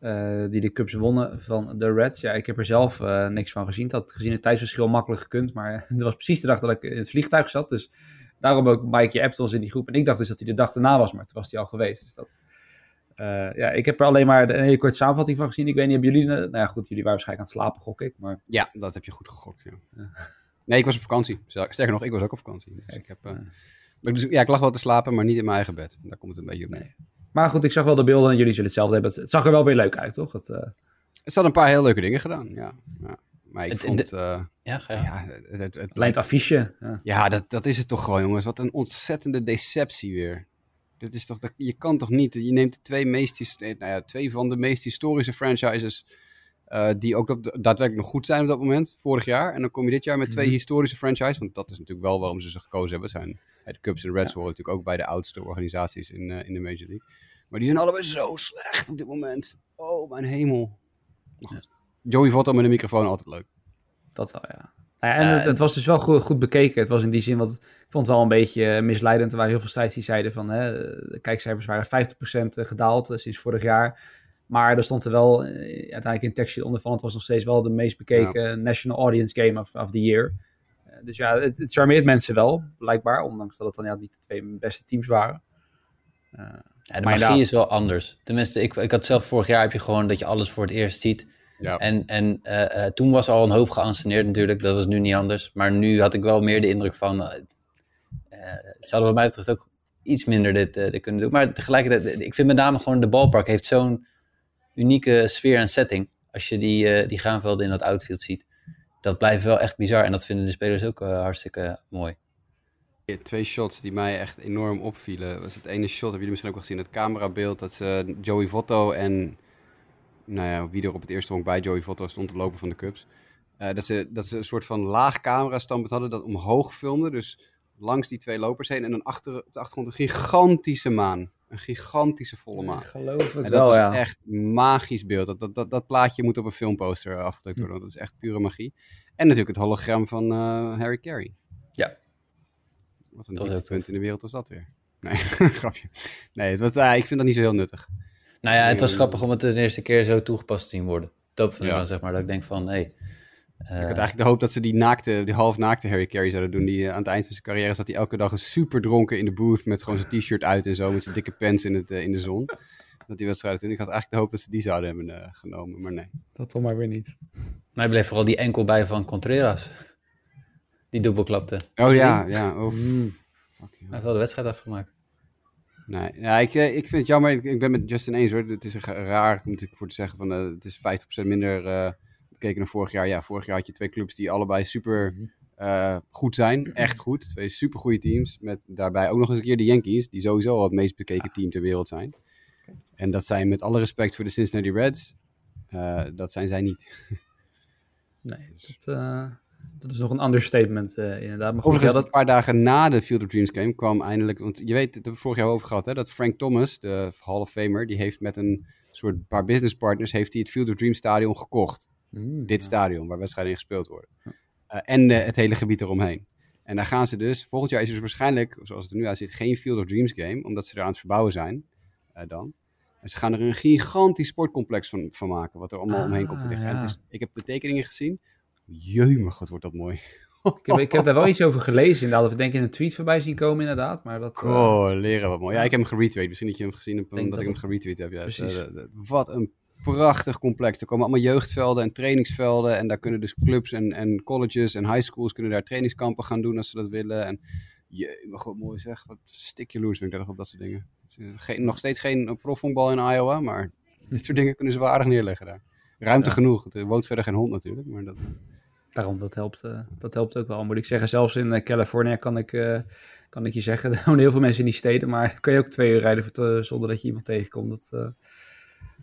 [SPEAKER 2] Eh, die de Cubs wonnen van de Reds. Ja, ik heb er zelf eh, niks van gezien. Dat had gezien het tijdsverschil makkelijk gekund. Maar (laughs) het was precies de dag dat ik in het vliegtuig zat. Dus daarom ook Mike, je appte ons in die groep. En ik dacht dus dat hij de dag erna was, maar toen was hij al geweest. Dus dat, eh, ja, ik heb er alleen maar een hele korte samenvatting van gezien. Ik weet niet, hebben jullie... Nou ja, goed, jullie waren waarschijnlijk aan het slapen, gok ik. Maar
[SPEAKER 1] Ja, dat heb je goed gegokt. Ja. Nee, ik was op vakantie. Sterker nog, ik was ook op vakantie. Dus ik, heb, dus, ja, ik lag wel te slapen, maar niet in mijn eigen bed. Daar komt het een beetje op neer.
[SPEAKER 2] Maar goed, ik zag wel de beelden en jullie zullen hetzelfde hebben. Het, het zag er wel weer leuk uit, toch? Het, eh,
[SPEAKER 1] Het had een paar heel leuke dingen gedaan, ja. ja. Maar ik
[SPEAKER 3] Het-
[SPEAKER 1] vond... eh,
[SPEAKER 3] Ja,
[SPEAKER 1] ja, het, het, het
[SPEAKER 2] lijkt affiche. Ja.
[SPEAKER 1] Ja, dat, dat is het toch gewoon, jongens. Wat een ontzettende deceptie weer. Dit is toch, dat- je kan toch niet, je neemt de twee, meest, eh, nou ja, twee van de meest historische franchises, eh, die ook op de- daadwerkelijk nog goed zijn op dat moment, vorig jaar. En dan kom je dit jaar met twee
[SPEAKER 2] Mhm.
[SPEAKER 1] historische franchises, want dat is natuurlijk wel waarom ze ze gekozen hebben. Het zijn, de Cubs en Reds horen natuurlijk ook bij de oudste organisaties in, eh, in de Major League. Maar die zijn allebei zo slecht op dit moment. Oh, mijn hemel. Joey Votto met een microfoon, altijd leuk.
[SPEAKER 2] Dat wel, ja. Nou ja, en het, het was dus wel goed, goed bekeken. Het was in die zin, wat ik vond het wel een beetje eh, misleidend. Er waren heel veel sites die zeiden van, hè, de kijkcijfers waren 50% gedaald eh, sinds vorig jaar. Maar er stond er wel uiteindelijk in tekstje onder van, het was nog steeds wel de meest bekeken National Audience Game of, of the Year. Eh, dus ja, het, het charmeert mensen wel, blijkbaar, ondanks dat het dan ja, niet de twee beste teams waren. Eh,
[SPEAKER 3] Ja, de
[SPEAKER 2] Maar
[SPEAKER 3] magie
[SPEAKER 2] inderdaad.
[SPEAKER 3] is wel anders. Tenminste, ik, ik had zelf vorig jaar heb je gewoon dat je alles voor het eerst ziet.
[SPEAKER 1] Ja.
[SPEAKER 3] En, en eh, eh, toen was al een hoop geanceneerd natuurlijk. Dat was nu niet anders. Maar nu had ik wel meer de indruk van... eh eh, ze hadden wat mij betreft ook iets minder dit, dit kunnen doen. Maar tegelijkertijd, ik vind met name gewoon de ballpark heeft zo'n unieke sfeer en setting. Als je die, die graanvelden in dat outfield ziet. Dat blijft wel echt bizar. En dat vinden de spelers ook eh, hartstikke mooi.
[SPEAKER 1] Twee shots die mij echt enorm opvielen. Was het ene shot, hebben jullie misschien ook wel gezien, het camerabeeld dat ze Joey Votto en nou ja, wie er op het eerste honk bij Joey Votto stond, de loper van de Cubs. eh, dat, ze, dat ze een soort van laag camera standpunt hadden dat omhoog filmde, dus langs die twee lopers heen. En dan achter, op de achtergrond een gigantische maan. Een gigantische volle maan.
[SPEAKER 2] ik geloof het
[SPEAKER 1] En
[SPEAKER 2] wel,
[SPEAKER 1] dat is
[SPEAKER 2] ja.
[SPEAKER 1] echt magisch beeld. Dat, dat, dat, dat plaatje moet op een filmposter afgedrukt
[SPEAKER 2] Hm.
[SPEAKER 1] worden, dat is echt pure magie. En natuurlijk het hologram van eh, Harry Carey.
[SPEAKER 3] Ja.
[SPEAKER 1] Wat een
[SPEAKER 3] is
[SPEAKER 1] dieptepunt in de wereld was dat weer. Nee, (laughs) grapje. Nee, het was, ah, ik vind dat niet zo heel nuttig.
[SPEAKER 3] Nou ja, het was grappig om het de eerste keer zo toegepast te zien worden. Dat vind ik
[SPEAKER 1] Ja.
[SPEAKER 3] dan zeg maar, dat ik denk van, hé... Hey,
[SPEAKER 1] ik
[SPEAKER 3] eh,
[SPEAKER 1] had eigenlijk de hoop dat ze die naakte, die halfnaakte Harry Carey zouden doen. Die eh, aan het eind van zijn carrière zat hij elke dag super dronken in de booth met gewoon zijn t-shirt uit en zo, met zijn dikke pants in, het, eh, in de zon. (laughs) Dat die wedstrijd toen. Ik had eigenlijk de hoop dat ze die zouden hebben eh, genomen, maar nee.
[SPEAKER 2] Dat toch maar weer niet.
[SPEAKER 3] Mij bleef vooral die enkel bij van Contreras. Die dubbelklapte. Hij
[SPEAKER 1] Oh ja, ja. Oh,
[SPEAKER 2] Mm.
[SPEAKER 1] fuck, ja.
[SPEAKER 3] heeft wel de wedstrijd afgemaakt.
[SPEAKER 1] Nee, ja, ik, eh, ik vind het jammer. Ik, ik ben met Justin eens hoor. Het is raar om natuurlijk voor te zeggen van eh, het is 50% minder eh, bekeken dan vorig jaar. Ja, vorig jaar had je twee clubs die allebei super eh, goed zijn. Echt goed. Twee super goede teams. Met daarbij ook nog eens een keer de Yankees, die sowieso al het meest bekeken team ter wereld zijn. En dat zijn met alle respect voor de Cincinnati Reds. eh, dat zijn zij niet. (laughs)
[SPEAKER 2] Nee, dat, eh, dat is nog een understatement eh, inderdaad. Maar goed,
[SPEAKER 1] Overigens,
[SPEAKER 2] ja, dat,
[SPEAKER 1] een paar dagen na de Field of Dreams game kwam eindelijk... Want je weet, dat hebben we vorig jaar over gehad, hè, dat Frank Thomas, de Hall of Famer, die heeft met een soort paar business partners heeft hij het Field of Dreams stadion gekocht.
[SPEAKER 2] Mm,
[SPEAKER 1] Dit
[SPEAKER 2] ja.
[SPEAKER 1] stadion, waar wedstrijden in gespeeld worden. Eh, en eh, het hele gebied eromheen. En daar gaan ze dus, volgend jaar is er dus waarschijnlijk, zoals het er nu uitziet, geen Field of Dreams game, omdat ze er aan het verbouwen zijn eh, dan. En ze gaan er een gigantisch sportcomplex van, van maken, wat er allemaal
[SPEAKER 2] Ah,
[SPEAKER 1] omheen komt te liggen. En het is, ik heb de tekeningen gezien. Jeumig, wat wordt dat mooi.
[SPEAKER 2] Ik heb, ik heb daar wel iets over gelezen inderdaad. Of ik denk in een tweet voorbij zien komen inderdaad. Maar dat...
[SPEAKER 1] Oh, leren wat mooi. Ja, ik heb hem geretweet. Misschien dat je hem gezien hebt, omdat ik
[SPEAKER 2] dat
[SPEAKER 1] hem geretweet heb. Ja,
[SPEAKER 2] Precies.
[SPEAKER 1] Wat een prachtig complex. Er komen allemaal jeugdvelden en trainingsvelden. En daar kunnen dus clubs en, en colleges en high schools kunnen daar trainingskampen gaan doen als ze dat willen. En je, wat mooi zeg, wat stik jaloers ben ik daar nog op dat soort dingen. Geen, nog steeds geen profvoetbal in Iowa, maar (laughs) dit soort dingen kunnen ze wel aardig neerleggen daar. Ruimte genoeg. Er woont verder geen hond natuurlijk, maar dat...
[SPEAKER 2] Daarom, dat helpt, uh, dat helpt ook wel, moet ik zeggen. Zelfs in uh, Californië kan ik, uh, kan ik je zeggen, (laughs) er wonen heel veel mensen in die steden, maar (laughs) kan je ook twee uur rijden zonder dat je iemand tegenkomt. Dat,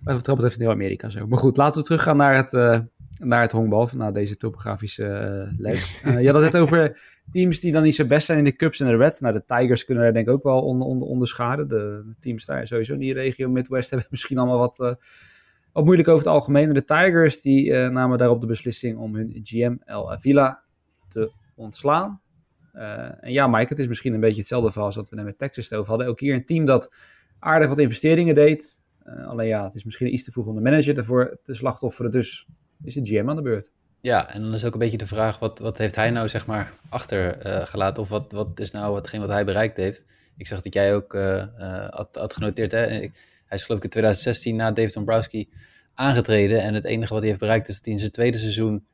[SPEAKER 2] wat dat betreft in heel Amerika zo. Maar goed, laten we teruggaan naar het, uh, naar het honkbal, na deze topografische uh, les. Uh, (laughs) je had het over teams die dan niet zo best zijn in de Cubs en de Reds. Nou, de Tigers kunnen daar denk ik ook wel onder onder onderschaden. De, de, teams daar sowieso in die regio Midwest (laughs) hebben misschien allemaal wat, wat moeilijk over het algemeen. En de Tigers die namen daarop de beslissing om hun GM El Avila te ontslaan. en ja, Mike, het is misschien een beetje hetzelfde verhaal als wat we net met Texas over hadden. Ook hier een team dat aardig wat investeringen deed. Uh, alleen ja, het is misschien iets te vroeg om de manager ervoor te slachtofferen. Dus is de GM aan de beurt.
[SPEAKER 3] Ja, en dan is ook een beetje de vraag, wat, wat heeft hij nou zeg maar achtergelaten? Uh, of wat, wat is nou hetgeen wat hij bereikt heeft? Ik zag dat jij ook uh, had, had, genoteerd. Hè? hij is geloof ik in 2016 na David Dombrowski aangetreden. En het enige wat hij heeft bereikt is dat in zijn tweede seizoen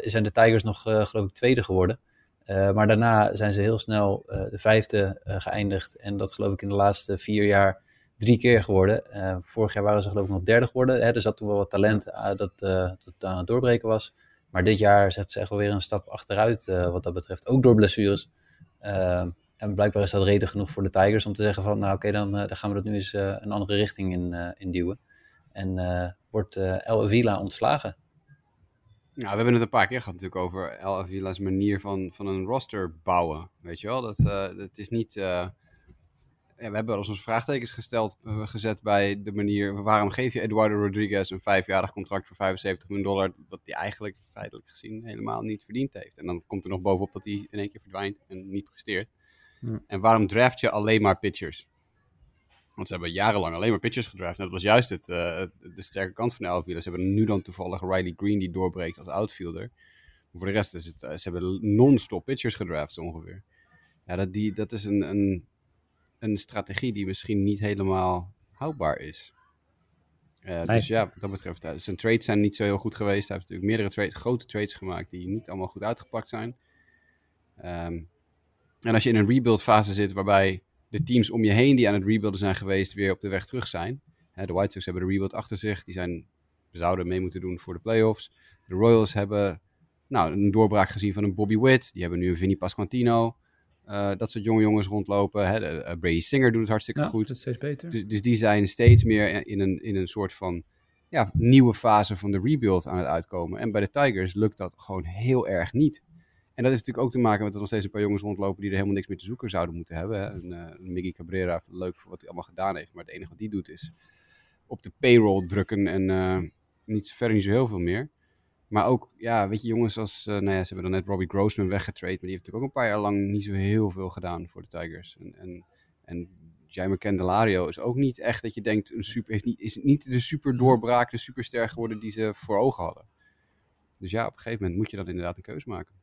[SPEAKER 3] zijn de Tigers nog geloof ik tweede geworden. maar daarna zijn ze heel snel de vijfde geëindigd. En dat geloof ik in de laatste vier jaar drie keer geworden. Uh, vorig jaar waren ze geloof ik nog derde geworden. Hè, er zat toen wel wat talent uh, dat, uh, dat aan het doorbreken was. Maar dit jaar zet ze echt wel weer een stap achteruit wat dat betreft. Ook door blessures. en blijkbaar is dat reden genoeg voor de Tigers om te zeggen van... nou oké, dan, dan, gaan we dat nu eens een andere richting in, in duwen. En wordt El Avila ontslagen.
[SPEAKER 1] Nou, we hebben het een paar keer gehad natuurlijk over El Avila's manier van, van een roster bouwen. Weet je wel, dat, dat is niet ja, we hebben wel eens onze vraagtekens gesteld, uh, gezet bij de manier waarom geef je Eduardo Rodriguez een vijfjarig contract voor 75 miljoen dollar, dat hij eigenlijk feitelijk gezien helemaal niet verdiend heeft. En dan komt er nog bovenop dat hij in één keer verdwijnt en niet presteert. Ja. En waarom draft je alleen maar pitchers? Want ze hebben jarenlang alleen maar pitchers gedraft. En dat was juist het, uh, de sterke kant van de outfielders. Ze hebben nu dan toevallig Riley Green die doorbreekt als outfielder. Maar voor de rest is het, uh, ze hebben non-stop pitchers gedraft ongeveer. Ja, dat, die, dat is een, een een strategie die misschien niet helemaal houdbaar is. Uh, Dus ja, wat dat betreft, uh, zijn trades zijn niet zo heel goed geweest. Hij heeft natuurlijk meerdere trades, grote trades gemaakt die niet allemaal goed uitgepakt zijn. Um, en als je in een rebuild fase zit waarbij de teams om je heen die aan het rebuilden zijn geweest weer op de weg terug zijn. Hè, de White Sox hebben de rebuild achter zich. Die zijn, zouden mee moeten doen voor de playoffs. De Royals hebben nou, een doorbraak gezien van een Bobby Witt. Die hebben nu een Vinny Pasquantino. Uh, dat soort jonge jongens rondlopen. Hè. De, uh, Brady Singer doet het hartstikke
[SPEAKER 2] ja,
[SPEAKER 1] goed.
[SPEAKER 2] Dat is steeds beter.
[SPEAKER 1] Dus, dus, die zijn steeds meer in een, in een soort van ja, nieuwe fase van de rebuild aan het uitkomen. En bij de Tigers lukt dat gewoon heel erg niet. En dat heeft natuurlijk ook te maken met dat er nog steeds een paar jongens rondlopen die er helemaal niks meer te zoeken zouden moeten hebben. Hè. En, uh, Miggy Cabrera, leuk voor wat hij allemaal gedaan heeft. Maar het enige wat hij doet is op de payroll drukken en niet, verder niet zo heel veel meer. Maar ook, ja, weet je, jongens als, uh, nou ja, ze hebben dan net Robbie Grossman weggetrade, maar die heeft natuurlijk ook een paar jaar lang niet zo heel veel gedaan voor de Tigers. En, en, en Jaime Candelario is ook niet echt dat je denkt, een super, heeft niet, is niet de super doorbraak, de superster geworden die ze voor ogen hadden. Dus ja, op een gegeven moment moet je dan inderdaad een keuze maken.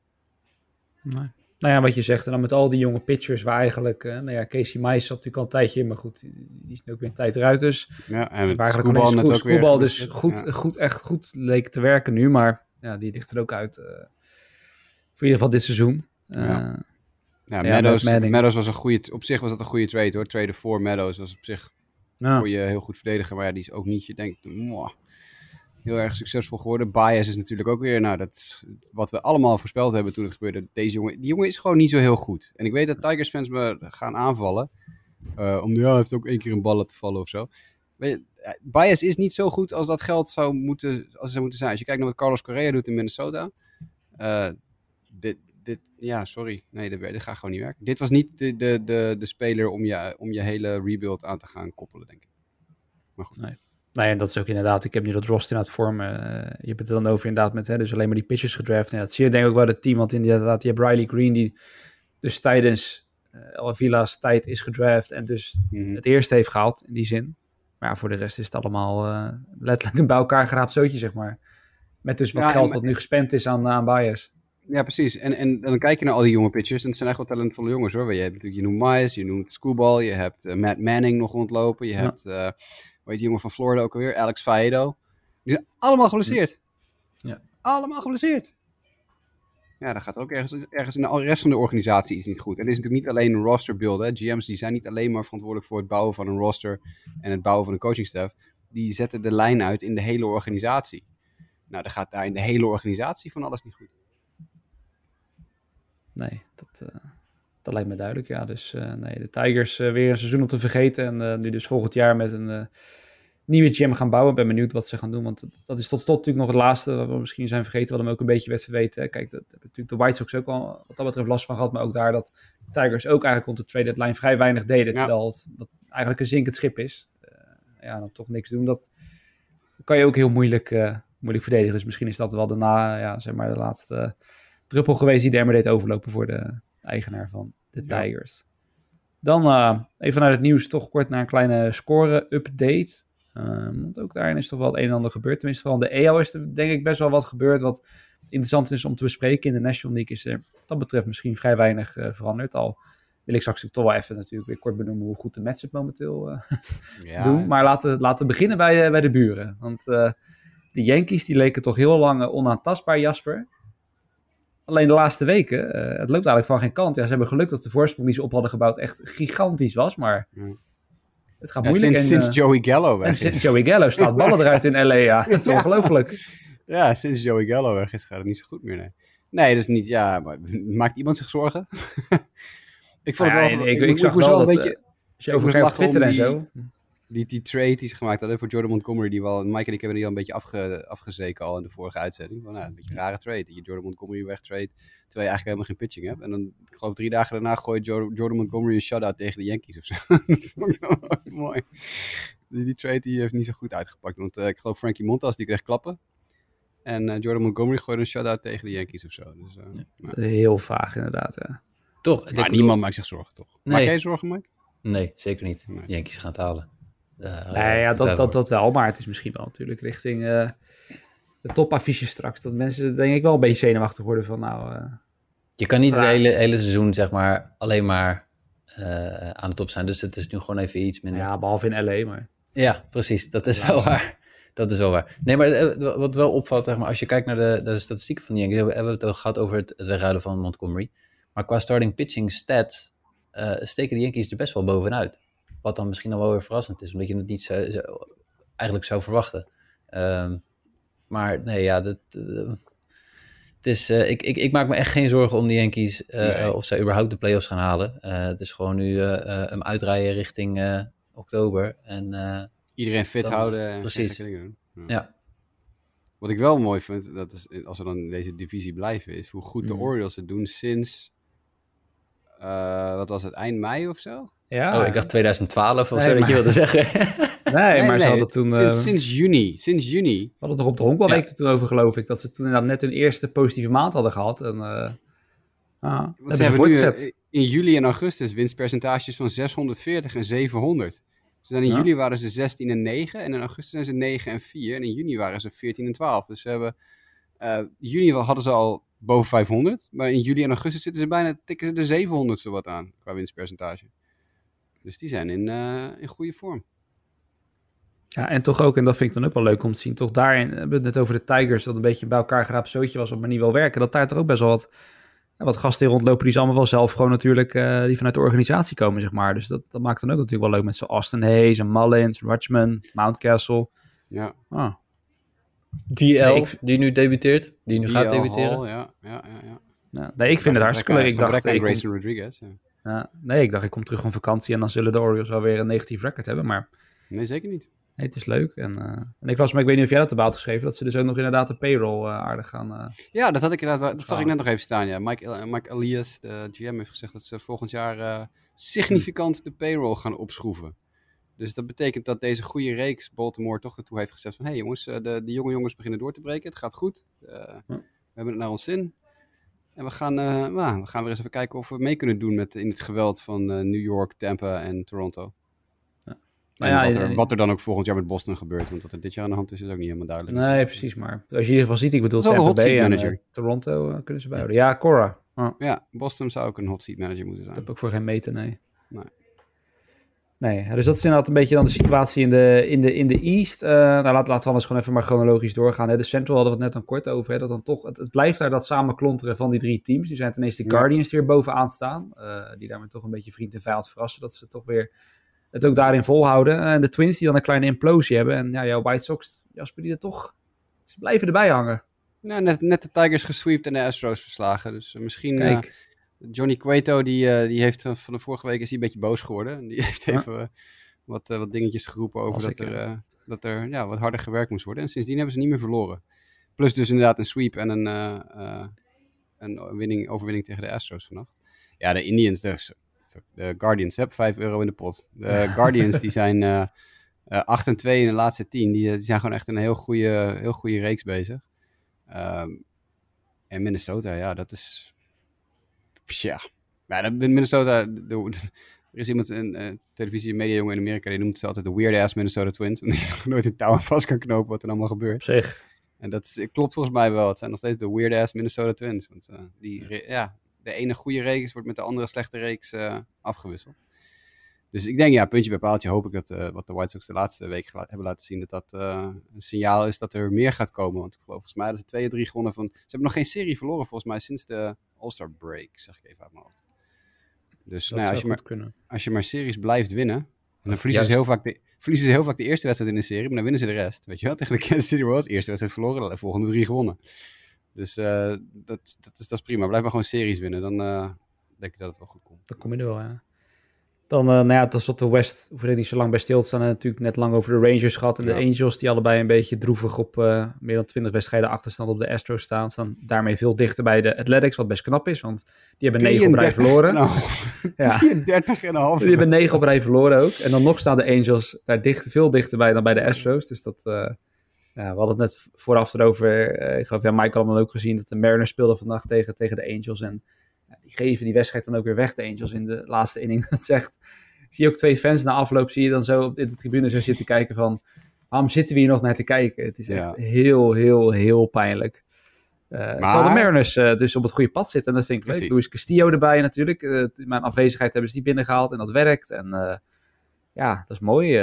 [SPEAKER 2] Nee. Nou ja, wat je zegt, en dan met al die jonge pitchers waar eigenlijk, uh, nou ja, Casey Mice zat natuurlijk al een tijdje in, maar goed, die is nu ook weer een tijd eruit dus.
[SPEAKER 1] Ja, en met
[SPEAKER 2] Schoolbal net ook weer. dus goed, ja. goed, echt goed leek te werken nu, maar ja, die ligt er ook uit. Uh, voor ieder geval dit seizoen. Uh,
[SPEAKER 1] ja. Ja, Meadows, Meadows was een goede, op zich was dat een goede trade hoor. Trade voor Meadows was op zich ja. kon je heel goed verdedigen, maar ja, die is ook niet, je denkt, mwah, heel erg succesvol geworden. Bias is natuurlijk ook weer, nou, dat is wat we allemaal voorspeld hebben toen het gebeurde. Deze jongen, die jongen is gewoon niet zo heel goed. En ik weet dat Tigers fans me gaan aanvallen. Uh, om, ja, hij heeft ook één keer een ballen te vallen of zo. Bias is niet zo goed als dat geld zou moeten, als zou moeten zijn. Als je kijkt naar wat Carlos Correa doet in Minnesota. Uh, dit, dit, ja, sorry. Nee, dit, dit gaat gewoon niet werken. Dit was niet de, de, de, de speler om je, om je hele rebuild aan te gaan koppelen, denk ik. Maar goed.
[SPEAKER 2] Nou ja, en dat is ook inderdaad, ik heb nu dat roster aan het vormen. Uh, je hebt het dan over inderdaad met, hè, dus alleen maar die pitchers gedraft. En dat zie je denk ik ook wel het team, want inderdaad, je hebt Riley Green die dus tijdens uh, El Villa's tijd is gedraft en dus
[SPEAKER 1] Mhm.
[SPEAKER 2] het eerste heeft gehaald in die zin. Maar ja, voor de rest is het allemaal uh, letterlijk een bij elkaar geraapt zootje, zeg maar. Met dus wat
[SPEAKER 1] Ja,
[SPEAKER 2] geld wat nu gespend is aan, aan bias.
[SPEAKER 1] Ja, precies. En, en, dan kijk je naar al die jonge pitchers. En het zijn echt wel talentvolle jongens hoor. Je hebt natuurlijk, je noemt Miles, je noemt Screwball, je hebt eh, Matt Manning nog rondlopen. Je
[SPEAKER 2] Ja.
[SPEAKER 1] hebt, eh heet die jongen van Florida ook alweer? Alex Faedo. Die zijn allemaal geblesseerd.
[SPEAKER 3] Ja.
[SPEAKER 1] Allemaal geblesseerd. Ja, dat gaat ook ergens, ergens in de rest van de organisatie is niet goed. En het is natuurlijk niet alleen een roster build. Hè. GM's die zijn niet alleen maar verantwoordelijk voor het bouwen van een roster en het bouwen van een coachingstaff. Die zetten de lijn uit in de hele organisatie. Nou, dan gaat daar in de hele organisatie van alles niet goed.
[SPEAKER 2] Nee, dat, uh, dat lijkt me duidelijk. Ja, dus uh, nee, de Tigers uh, weer een seizoen om te vergeten. En uh, nu dus volgend jaar met een nieuwe GM gaan bouwen. Ik ben benieuwd wat ze gaan doen. Want dat, is tot slot natuurlijk nog het laatste wat we misschien zijn vergeten. Wat hem ook een beetje werd verweten. Kijk, dat hebben natuurlijk de White Sox ook al wat dat betreft last van gehad. Maar ook daar dat de Tigers ook eigenlijk rond de trade deadline vrij weinig deden. Ja. Terwijl het wat eigenlijk een zinkend schip is. ja, dan toch niks doen. Dat kan je ook heel moeilijk, moeilijk verdedigen. Dus misschien is dat wel daarna, ja, zeg maar, de laatste druppel geweest die de emmer deed overlopen voor de eigenaar van de Tigers. Ja. Dan uh, even naar het nieuws, toch kort naar een kleine score-update. Um, want ook daarin is toch wel het een en ander gebeurd. Tenminste, vooral de EO is er denk ik best wel wat gebeurd. Wat interessant is om te bespreken. In de National League is er dat betreft misschien vrij weinig uh, veranderd. Al wil ik straks toch wel even natuurlijk weer kort benoemen hoe goed de het momenteel uh, (laughs) ja, doen. Maar laten, laten we beginnen bij, bij de buren. Want de Yankees die leken toch heel lang onaantastbaar, Jasper. Alleen de laatste weken, uh, het loopt eigenlijk van geen kant. Ja, ze hebben geluk dat de voorsprong die ze op hadden gebouwd echt gigantisch was, maar het gaat
[SPEAKER 1] ja,
[SPEAKER 2] moeilijk.
[SPEAKER 1] Sinds,
[SPEAKER 2] en,
[SPEAKER 1] sinds Joey Gallo weg
[SPEAKER 2] en sinds Joey Gallo staat (laughs) ballen eruit in LA, ja. Dat is ongelooflijk.
[SPEAKER 1] Ja, sinds Joey Gallo weg is gaat het niet zo goed meer, nee. Nee, dat is niet, ja, maar maakt iemand zich zorgen? (laughs) ik vond
[SPEAKER 2] Nou
[SPEAKER 1] het wel,
[SPEAKER 2] ik- ik zag
[SPEAKER 1] moest
[SPEAKER 2] wel dat,
[SPEAKER 1] beetje,
[SPEAKER 2] Als je
[SPEAKER 1] om
[SPEAKER 2] Twitter en zo.
[SPEAKER 1] die, die trade die ze gemaakt hadden voor Jordan Montgomery, die wel, Mike en ik hebben die al een beetje afge, afgezeken al in de vorige uitzending. Van, nou, een beetje een rare trade, dat je Jordan Montgomery wegtrade, terwijl je eigenlijk helemaal geen pitching hebt. En dan, ik geloof drie dagen daarna gooit Jordan, Jordan Montgomery een shutout tegen de Yankees of zo. (laughs) dat vond ik wel mooi. Die, die trade die heeft niet zo goed uitgepakt, want eh, ik geloof Frankie Montas, die kreeg klappen. En eh, Jordan Montgomery gooide een shutout tegen de Yankees of zo. Dus, eh, nou.
[SPEAKER 2] Heel vaag inderdaad, ja.
[SPEAKER 3] Toch?
[SPEAKER 1] Maar
[SPEAKER 3] bedoel-
[SPEAKER 1] niemand maakt zich zorgen, toch? Maak
[SPEAKER 3] Nee.
[SPEAKER 1] jij je zorgen, Mike?
[SPEAKER 3] Nee, zeker niet.
[SPEAKER 1] Nee.
[SPEAKER 3] De Yankees gaan het halen. Eh,
[SPEAKER 2] Nee, ja, dat, dat, dat wel. Maar het is misschien wel natuurlijk richting eh, de topaffiches straks. Dat mensen denk ik wel een beetje zenuwachtig worden van nou... eh,
[SPEAKER 3] Je kan niet het hele, hele seizoen, zeg maar, alleen maar aan de top zijn. Dus het is nu gewoon even iets minder.
[SPEAKER 2] ja, behalve in LA, maar...
[SPEAKER 3] Ja, precies. Dat is wel waar. Dat is wel waar. Nee, maar wat wel opvalt, zeg maar, als je kijkt naar de, de statistieken van de Yankees, hebben we het gehad over het, het wegruilen van Montgomery. Maar qua starting pitching stats steken de Yankees er best wel bovenuit. Wat dan misschien nog wel weer verrassend is, omdat je het niet zo, zo- eigenlijk zou verwachten. Ehm, maar nee, ja, dat, eh, het is, eh, ik, ik, ik maak me echt geen zorgen om de Yankees eh,
[SPEAKER 1] Nee.
[SPEAKER 3] of zij überhaupt de playoffs gaan halen. Het is gewoon nu hem uitrijden richting oktober. En
[SPEAKER 1] Iedereen fit
[SPEAKER 3] Dan-
[SPEAKER 1] houden en
[SPEAKER 3] precies.
[SPEAKER 1] doen.
[SPEAKER 3] ja,
[SPEAKER 1] Wat ik wel mooi vind, dat is, als we dan in deze divisie blijven, is hoe goed de
[SPEAKER 3] Mhm.
[SPEAKER 1] Orioles het doen sinds, wat was het, eind mei of zo?
[SPEAKER 2] Ja,
[SPEAKER 3] Oh, ik dacht 2012 of
[SPEAKER 2] Nee,
[SPEAKER 3] zo, dat je wilde zeggen. (laughs)
[SPEAKER 2] nee, maar ze hadden toen...
[SPEAKER 1] Sinds,
[SPEAKER 2] eh,
[SPEAKER 1] sinds juni, sinds juni.
[SPEAKER 2] We hadden het er op de honkbalweek
[SPEAKER 3] Ja.
[SPEAKER 2] toen over, geloof ik. Dat ze toen inderdaad net hun eerste positieve maand hadden gehad. En, ah, hebben
[SPEAKER 1] ze hebben nu eh, in juli en augustus winstpercentages van 640 en 700. Dus dan in
[SPEAKER 2] Ja.
[SPEAKER 1] juli waren ze 16 en 9 en in augustus zijn ze 9 en 4 en in juni waren ze 14 en 12. Dus ze hebben, eh juni wel- hadden ze al boven 500, maar in juli en augustus zitten ze bijna, tikken ze de 700 zo wat aan qua winstpercentage. Dus die zijn in, eh, in goede vorm.
[SPEAKER 2] Ja, en toch ook, en dat vind ik dan ook wel leuk om te zien, toch daarin, we hebben het net over de Tigers, dat een beetje bij elkaar geraapt zootje was, op maar niet wil werken, dat daar toch ook best wel wat, wat gasten in rondlopen, die ze allemaal wel zelf gewoon natuurlijk, eh, die vanuit de organisatie komen, zeg maar. Dus dat, dat maakt dan ook natuurlijk wel leuk met zo'n Austin Hayes en Mullins, Rutschman, Mountcastle.
[SPEAKER 1] Ja.
[SPEAKER 2] Ah, Nee, ik-
[SPEAKER 3] die nu debuteert, die nu gaat debuteren.
[SPEAKER 1] Hall, ja, ja, ja, ja.
[SPEAKER 2] ja. Nee, ik vind het hartstikke leuk. Ik dacht,
[SPEAKER 1] aan
[SPEAKER 2] ik
[SPEAKER 1] Grayson Rodriguez. Ja.
[SPEAKER 2] Ja, nee, ik dacht, ik kom terug van vakantie en dan zullen de Orioles wel weer een negatief record hebben, maar
[SPEAKER 1] Nee, zeker niet.
[SPEAKER 2] nee, het is leuk. En, eh, en ik was, maar ik weet niet of jij dat erbij had geschreven, dat ze dus ook nog inderdaad de payroll eh, aardig gaan... eh,
[SPEAKER 1] Ja, dat had ik inderdaad, dat zag ik net nog even staan. Ja. Mike, Mike Elias, de GM, heeft gezegd dat ze volgend jaar significant de payroll gaan opschroeven. Dus dat betekent dat deze goede reeks Baltimore toch ertoe heeft gezegd van... hé hey jongens, de, de jonge jongens beginnen door te breken. Het gaat goed. We hebben het naar ons zin. En we gaan, eh, nou, we gaan weer eens even kijken of we mee kunnen doen met, in het geweld van eh, New York, Tampa en Toronto.
[SPEAKER 2] Nou
[SPEAKER 1] En
[SPEAKER 2] ja,
[SPEAKER 1] wat,
[SPEAKER 2] en-
[SPEAKER 1] er, wat er dan ook volgend jaar met Boston gebeurt. Want wat er dit jaar aan de hand is, is ook niet helemaal duidelijk.
[SPEAKER 2] Nee, precies. Maar als je in ieder geval ziet, ik bedoel,
[SPEAKER 1] Dat is ook een
[SPEAKER 2] Tampa
[SPEAKER 1] hot
[SPEAKER 2] Bay
[SPEAKER 1] seat
[SPEAKER 2] en
[SPEAKER 1] manager.
[SPEAKER 2] eh, Toronto kunnen ze bijhouden. Ja, Cora.
[SPEAKER 1] Ja, Boston zou ook een hot seat manager moeten
[SPEAKER 2] dat
[SPEAKER 1] zijn.
[SPEAKER 2] heb ik voor geen meter, nee.
[SPEAKER 1] Nee.
[SPEAKER 2] Nee, dus dat is inderdaad een beetje dan de situatie in de, in de, in de East. Uh, nou, laat, laten we anders gewoon even maar chronologisch doorgaan. Hè. De Central hadden we het net dan kort over. Hè, dat dan toch, het, het blijft daar dat samenklonteren van die drie teams. Nu zijn ten eerste de Guardians die er bovenaan staan. Uh, die daarmee toch een beetje vriend en vijand verrassen. Dat ze toch weer het ook daarin volhouden. En de Twins die dan een kleine implosie hebben. En ja, jouw White Sox, Jasper, die er toch... Ze blijven erbij hangen.
[SPEAKER 1] Nou, net, net de Tigers gesweept en de Astros verslagen. Dus misschien... Kijk. Johnny Cueto, die, uh, die heeft van de vorige week is hij een beetje boos geworden. Die (laughs) heeft even uh, wat, uh, wat dingetjes geroepen over dat, er, dat er ja, wat harder gewerkt moest worden. En sindsdien hebben ze niet meer verloren. Plus dus inderdaad een sweep en een, een winning, overwinning tegen de Astros vannacht. Ja, de Indians, de, de Guardians, heb 5 euro in de pot. De Guardians die (laughs) zijn 8 en 2 in de laatste 10. Die, die zijn gewoon echt een heel goede, heel goede reeks bezig. Um, en Minnesota, ja, dat is ja, in Minnesota, er is iemand, een uh, televisie- en mediajongen in Amerika, die noemt ze altijd de weird-ass Minnesota Twins. (laughs) Omdat je nog nooit een touw vast kan knopen wat er allemaal gebeurt.
[SPEAKER 2] Zeg.
[SPEAKER 1] En dat is, klopt volgens mij wel. Het zijn nog steeds de weird-ass Minnesota Twins. Want uh, die, ja, de ene goede reeks wordt met de andere slechte reeks uh, afgewisseld. Dus ik denk, ja, puntje bij paaltje hoop ik dat uh, wat de White Sox de laatste week hebben laten zien, dat dat uh, een signaal is dat er meer gaat komen. Want ik geloof volgens mij dat ze twee of drie gewonnen van... Ze hebben nog geen serie verloren volgens mij sinds de All-Star break, zeg ik even uit mijn hoofd. Dus nou, als, je maar, kunnen. als je maar series blijft winnen, en dan verliezen ze, heel vaak de, verliezen ze heel vaak de eerste wedstrijd in de serie, maar dan winnen ze de rest. Weet je wel, (laughs) tegen de Kansas City Royals, eerste wedstrijd verloren, de volgende drie gewonnen. Dus uh, dat, dat, is, dat is prima. Blijf maar gewoon series winnen, dan denk ik dat het wel goed komt.
[SPEAKER 2] Dan kom je er wel, ja. Dan, uh, nou ja, tot de West hoef ik niet zo lang bij stil te staan. En natuurlijk net lang over de Rangers gehad. En de Angels, die allebei een beetje droevig op uh, meer dan 20 wedstrijden achterstand op de Astros staan. Staan daarmee veel dichter bij de Athletics, wat best knap is. Want die hebben 9 op rij verloren.
[SPEAKER 1] Nou, (laughs) ja. 33 en half.
[SPEAKER 2] Die hebben 9 op rij verloren ook. En dan nog staan de Angels daar dicht, veel dichterbij dan bij de Astros. Dus dat... Uh, ja, we hadden het net vooraf erover. ik geloof, ja, Mike had ook gezien dat de Mariners speelden vandaag tegen, tegen de Angels. En die geven die wedstrijd dan ook weer weg, de Angels, in de laatste inning. (laughs) Dat zegt, zie je ook twee fans na afloop, zie je dan zo op de tribune zo zitten kijken van, waarom zitten we hier nog naar te kijken? Het is echt heel, heel, heel pijnlijk. Uh, maar... Terwijl de Mariners uh, dus op het goede pad zitten. En dat vind ik Precies. leuk. Luis Castillo erbij natuurlijk. Uh, mijn afwezigheid hebben ze die binnengehaald en dat werkt. En ja, dat is mooi.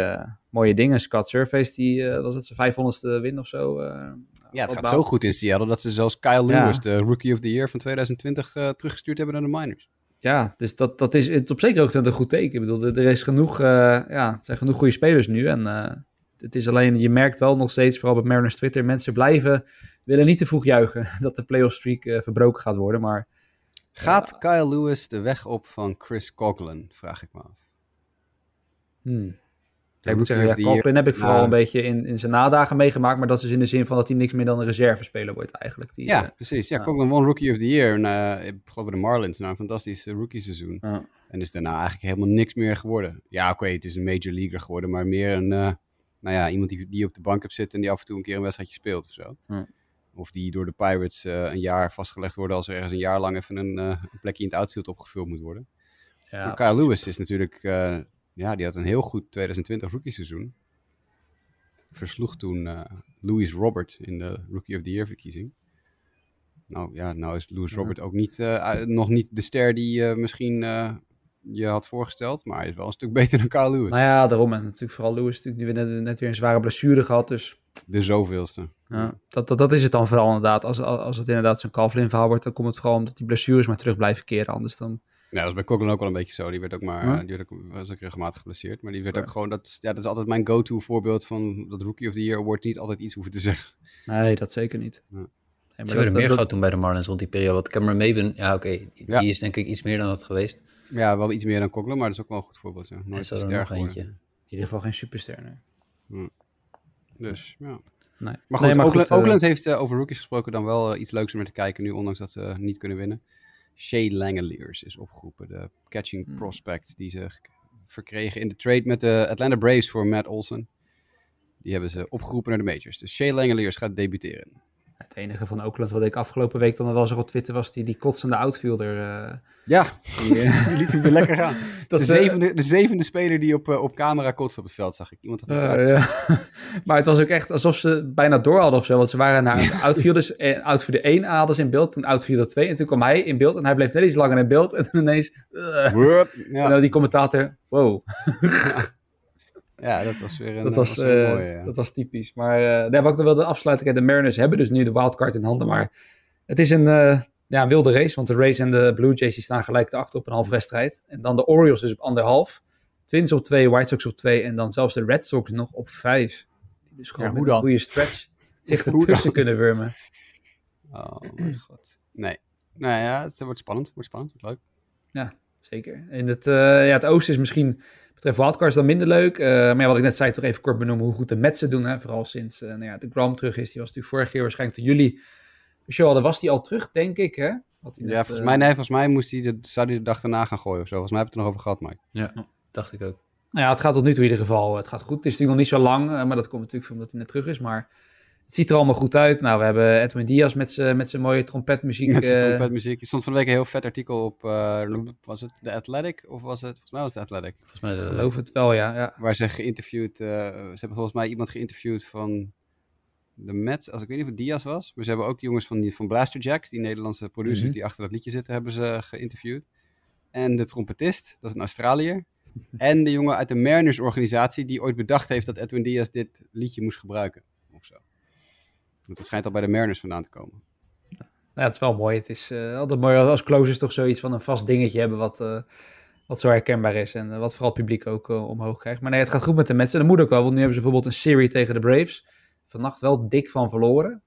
[SPEAKER 2] Mooie dingen. Scott Surface, die was het zijn 500ste win of zo.
[SPEAKER 1] ja, het gaat zo goed in Seattle dat ze zelfs Kyle Lewis, de Rookie of the Year van 2020, teruggestuurd hebben naar de Miners.
[SPEAKER 2] Ja, dus dat, dat is het op zekere hoogte een goed teken. Ik bedoel, er is genoeg, ja, zijn genoeg goede spelers nu. En het is alleen, je merkt wel nog steeds, vooral bij Mariners Twitter, mensen blijven, willen niet te vroeg juichen (laughs) dat de playoff streak verbroken gaat worden. Maar,
[SPEAKER 1] gaat Kyle Lewis de weg op van Chris Coughlin, vraag ik me af.
[SPEAKER 2] Hmm. Ik moet zeggen, ja, Coughlin heb ik vooral een beetje in, in zijn nadagen meegemaakt, maar dat is dus in de zin van dat hij niks meer dan een reservespeler wordt eigenlijk. Die,
[SPEAKER 1] ja, precies. Ja. Coughlin won Rookie of the Year. En, uh, ik geloof de Marlins, nou een fantastisch rookie seizoen. Ja. En is daarna eigenlijk helemaal niks meer geworden. Ja, oké, okay, het is een major leaguer geworden, maar meer een, uh, nou ja, iemand die, die op de bank hebt zitten en die af en toe een keer een wedstrijdje speelt of zo. Ja. Of die door de Pirates een jaar vastgelegd worden als er ergens een jaar lang even een, een plekje in het outfield opgevuld moet worden. Ja, Kyle Lewis is natuurlijk ja, die had een heel goed 2020 rookie seizoen. Versloeg toen uh, Louis Robert in de Rookie of the Year verkiezing. Nou ja, nou is Louis Robert ook niet, uh, nog niet de ster die uh, misschien je had voorgesteld. Maar hij is wel een stuk (laughs) beter dan Carl Lewis.
[SPEAKER 2] Nou ja, daarom. En natuurlijk vooral Lewis natuurlijk nu net, net weer een zware blessure gehad. Dus...
[SPEAKER 1] De zoveelste.
[SPEAKER 2] Ja, dat, dat, dat is het dan vooral inderdaad. Als, als het inderdaad zo'n Calvin verhaal wordt, dan komt het vooral omdat die blessures maar terug blijven keren. Anders dan
[SPEAKER 1] dat was bij Coughlin ook wel een beetje zo. Die werd ook maar, die werd ook, was ook regelmatig geblesseerd. Maar die werd ook gewoon, dat, ja, dat is altijd mijn go-to voorbeeld van dat Rookie of the Year wordt niet altijd iets hoeven te zeggen.
[SPEAKER 2] Nee, dat zeker niet. Ja.
[SPEAKER 3] Ze werden meer gehad toen bij de Marlins rond die periode. Want Cameron Maben, ja oké, die is denk ik iets meer dan dat geweest.
[SPEAKER 1] Ja, wel iets meer dan Coughlin, maar dat is ook wel een goed voorbeeld. Ja.
[SPEAKER 3] Nooit zo nog eentje. In
[SPEAKER 2] ieder geval geen superster,
[SPEAKER 1] nee. Dus, ja.
[SPEAKER 2] Nee.
[SPEAKER 1] Maar goed, nee, maar Oakland, goed, Oakland uh, heeft uh, over rookies gesproken dan wel uh, iets leuks om er te kijken nu, ondanks dat ze niet kunnen winnen. Shea Langeliers is opgeroepen, de catching hmm. prospect die ze verkregen in de trade met de Atlanta Braves voor Matt Olson. Die hebben ze opgeroepen naar de majors. Dus Shea Langeliers gaat debuteren.
[SPEAKER 2] Het enige van Oakland wat ik afgelopen week dan wel zag op Twitter was die, die kotsende outfielder. uh,
[SPEAKER 1] Ja,
[SPEAKER 2] die, eh, (laughs)
[SPEAKER 1] die liet hem weer lekker gaan. (laughs)
[SPEAKER 2] Dat
[SPEAKER 1] de,
[SPEAKER 2] eh,
[SPEAKER 1] zevende, de zevende speler die op, eh, op camera kotste op het veld, zag ik. Iemand had het
[SPEAKER 2] eh, ja. (laughs) maar het was ook echt alsof ze bijna door hadden of zo. Want ze waren naar outfielders, eh, outfielder 1 hadden ze in beeld, toen outfielder 2. En toen kwam hij in beeld en hij bleef net iets langer in beeld. En toen ineens, uh, en
[SPEAKER 1] Ja,
[SPEAKER 2] dan die commentator, wow.
[SPEAKER 1] Ja, dat was weer een,
[SPEAKER 2] Dat was,
[SPEAKER 1] weer een
[SPEAKER 2] eh,
[SPEAKER 1] mooie, ja.
[SPEAKER 2] dat was typisch. Maar eh, daar heb ik ook nog wel de afsluiting. De Mariners hebben dus nu de wildcard in handen. Maar het is een, eh, ja, een wilde race. Want de Rays en de Blue Jays die staan gelijk achter op een half wedstrijd. En dan de Orioles dus op anderhalf. Twins op twee, White Sox op twee. En dan zelfs de Red Sox nog op vijf. Die dus gewoon
[SPEAKER 1] Ja,
[SPEAKER 2] met een
[SPEAKER 1] dan?
[SPEAKER 2] goede stretch zich (laughs) ertussen
[SPEAKER 1] dan?
[SPEAKER 2] kunnen wurmen.
[SPEAKER 1] Oh mijn god. Nee. Nou ja, het wordt spannend. Het wordt spannend. Het wordt leuk.
[SPEAKER 2] Zeker. In het, eh, ja, het oosten is misschien betreft wildcards dan minder leuk. Eh, maar ja, wat ik net zei, toch even kort benoemen hoe goed de Mets het doen. Hè? Vooral sinds eh, nou ja, de Grom terug is. Die was natuurlijk vorig jaar waarschijnlijk toen jullie de show hadden, was die al terug, denk ik. Hè? Had
[SPEAKER 1] Ja,
[SPEAKER 2] net,
[SPEAKER 1] volgens
[SPEAKER 2] eh,
[SPEAKER 1] mij, nee, volgens mij moest hij de, zou hij de dag daarna gaan gooien of zo. Volgens mij hebben we het er nog over gehad, Mike.
[SPEAKER 3] Ja, dacht ik ook.
[SPEAKER 2] Nou ja, het gaat tot nu toe in ieder geval. Het gaat goed. Het is natuurlijk nog niet zo lang, maar dat komt natuurlijk omdat hij net terug is. Maar het ziet er allemaal goed uit. Nou, we hebben Edwin Diaz met zijn met zijn mooie trompetmuziek.
[SPEAKER 1] Met zijn
[SPEAKER 2] eh,
[SPEAKER 1] trompetmuziek. Er stond van de week een heel vet artikel op, eh, was het The Athletic? Of was het, volgens mij was het The Athletic.
[SPEAKER 3] Volgens mij,
[SPEAKER 2] Ik
[SPEAKER 3] eh,
[SPEAKER 2] geloof het wel, ja. ja.
[SPEAKER 1] Waar ze geïnterviewd, eh, ze hebben volgens mij iemand geïnterviewd van de Mets, als ik weet niet of het Diaz was. Maar ze hebben ook jongens van, die, van Blaster Jacks, die Nederlandse producers
[SPEAKER 2] Mhm.
[SPEAKER 1] die achter dat liedje zitten, hebben ze geïnterviewd. En de trompetist, dat is een Australiër. (laughs) En de jongen uit de Mariners organisatie die ooit bedacht heeft dat Edwin Diaz dit liedje moest gebruiken. Of zo. Dat schijnt al bij de Mariners vandaan te komen.
[SPEAKER 2] Ja, het is wel mooi. Het is eh, altijd mooi als closers toch zoiets van een vast dingetje hebben wat, eh, wat zo herkenbaar is. En eh, wat vooral het publiek ook omhoog krijgt. Maar nee, het gaat goed met de mensen. En dat moet ook wel, want nu hebben ze bijvoorbeeld een serie tegen de Braves. Vannacht wel dik van verloren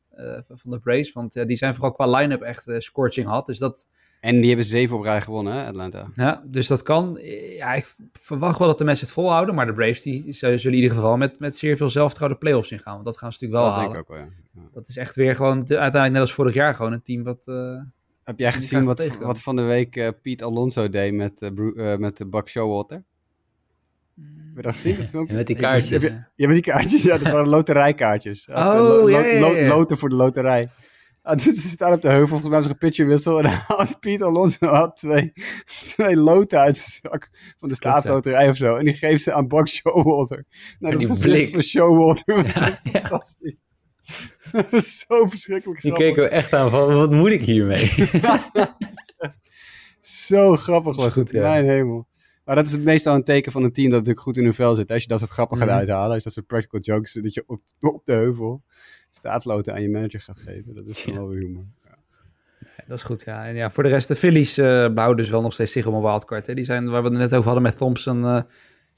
[SPEAKER 2] van de Braves. Want die zijn vooral qua line-up echt scorching hot. Dus dat,
[SPEAKER 1] En die hebben zeven op rij gewonnen, hè, Atlanta.
[SPEAKER 2] ja, dus dat kan. Ja, ik verwacht wel dat de mensen het volhouden. Maar de Braves die zullen in ieder geval met, met zeer veel zelfvertrouwen de playoffs ingaan. Want dat gaan ze natuurlijk wel
[SPEAKER 1] dat denk
[SPEAKER 2] halen.
[SPEAKER 1] ik ook wel, ja. Ja.
[SPEAKER 2] Dat is echt weer gewoon, de- uiteindelijk net als vorig jaar, gewoon een team wat... eh,
[SPEAKER 1] Heb jij gezien wat,
[SPEAKER 2] tegenkomen.
[SPEAKER 1] wat van de week eh, Piet Alonso deed met, Bru- eh, met de Buck Showalter? Heb je dat gezien,
[SPEAKER 3] en met die kaartjes.
[SPEAKER 2] heb je-
[SPEAKER 1] Ja, met die kaartjes. Ja, dat waren loterijkaartjes.
[SPEAKER 2] Oh,
[SPEAKER 1] lo-
[SPEAKER 2] ja, ja,
[SPEAKER 1] lo-
[SPEAKER 2] ja.
[SPEAKER 1] Loten voor de loterij. (laughs) Ah, dit- Ze staan op de heuvel, volgens mij was er een pitcherwissel. En dan had Piet Alonso had twee, twee loten uit zijn zak van de staatsloterij of zo. En die geeft ze aan Buck Showalter. Nou, dat is gezicht
[SPEAKER 3] blik.
[SPEAKER 1] van Showalter. (laughs) Dat is
[SPEAKER 3] Ja,
[SPEAKER 1] echt
[SPEAKER 3] ja.
[SPEAKER 1] fantastisch. (laughs) Dat is zo verschrikkelijk
[SPEAKER 3] Die
[SPEAKER 1] grappig.
[SPEAKER 3] keek ook echt aan van, wat moet ik hiermee?
[SPEAKER 1] Zo grappig was het,
[SPEAKER 2] ja.
[SPEAKER 1] mijn hemel. Maar dat is meestal een teken van een team dat natuurlijk goed in hun vel zit. Als je dat soort grappen gaat
[SPEAKER 2] Mhm.
[SPEAKER 1] uithalen, als je dat soort practical jokes, dat je op, op de heuvel staatsloten aan je manager gaat geven. Dat is (laughs) dan wel weer humor.
[SPEAKER 2] Dat is goed, ja. En ja, voor de rest, de Phillies behouden dus wel nog steeds zich om een wildcard. Hè. Die zijn, waar we het net over hadden met Thompson, eh,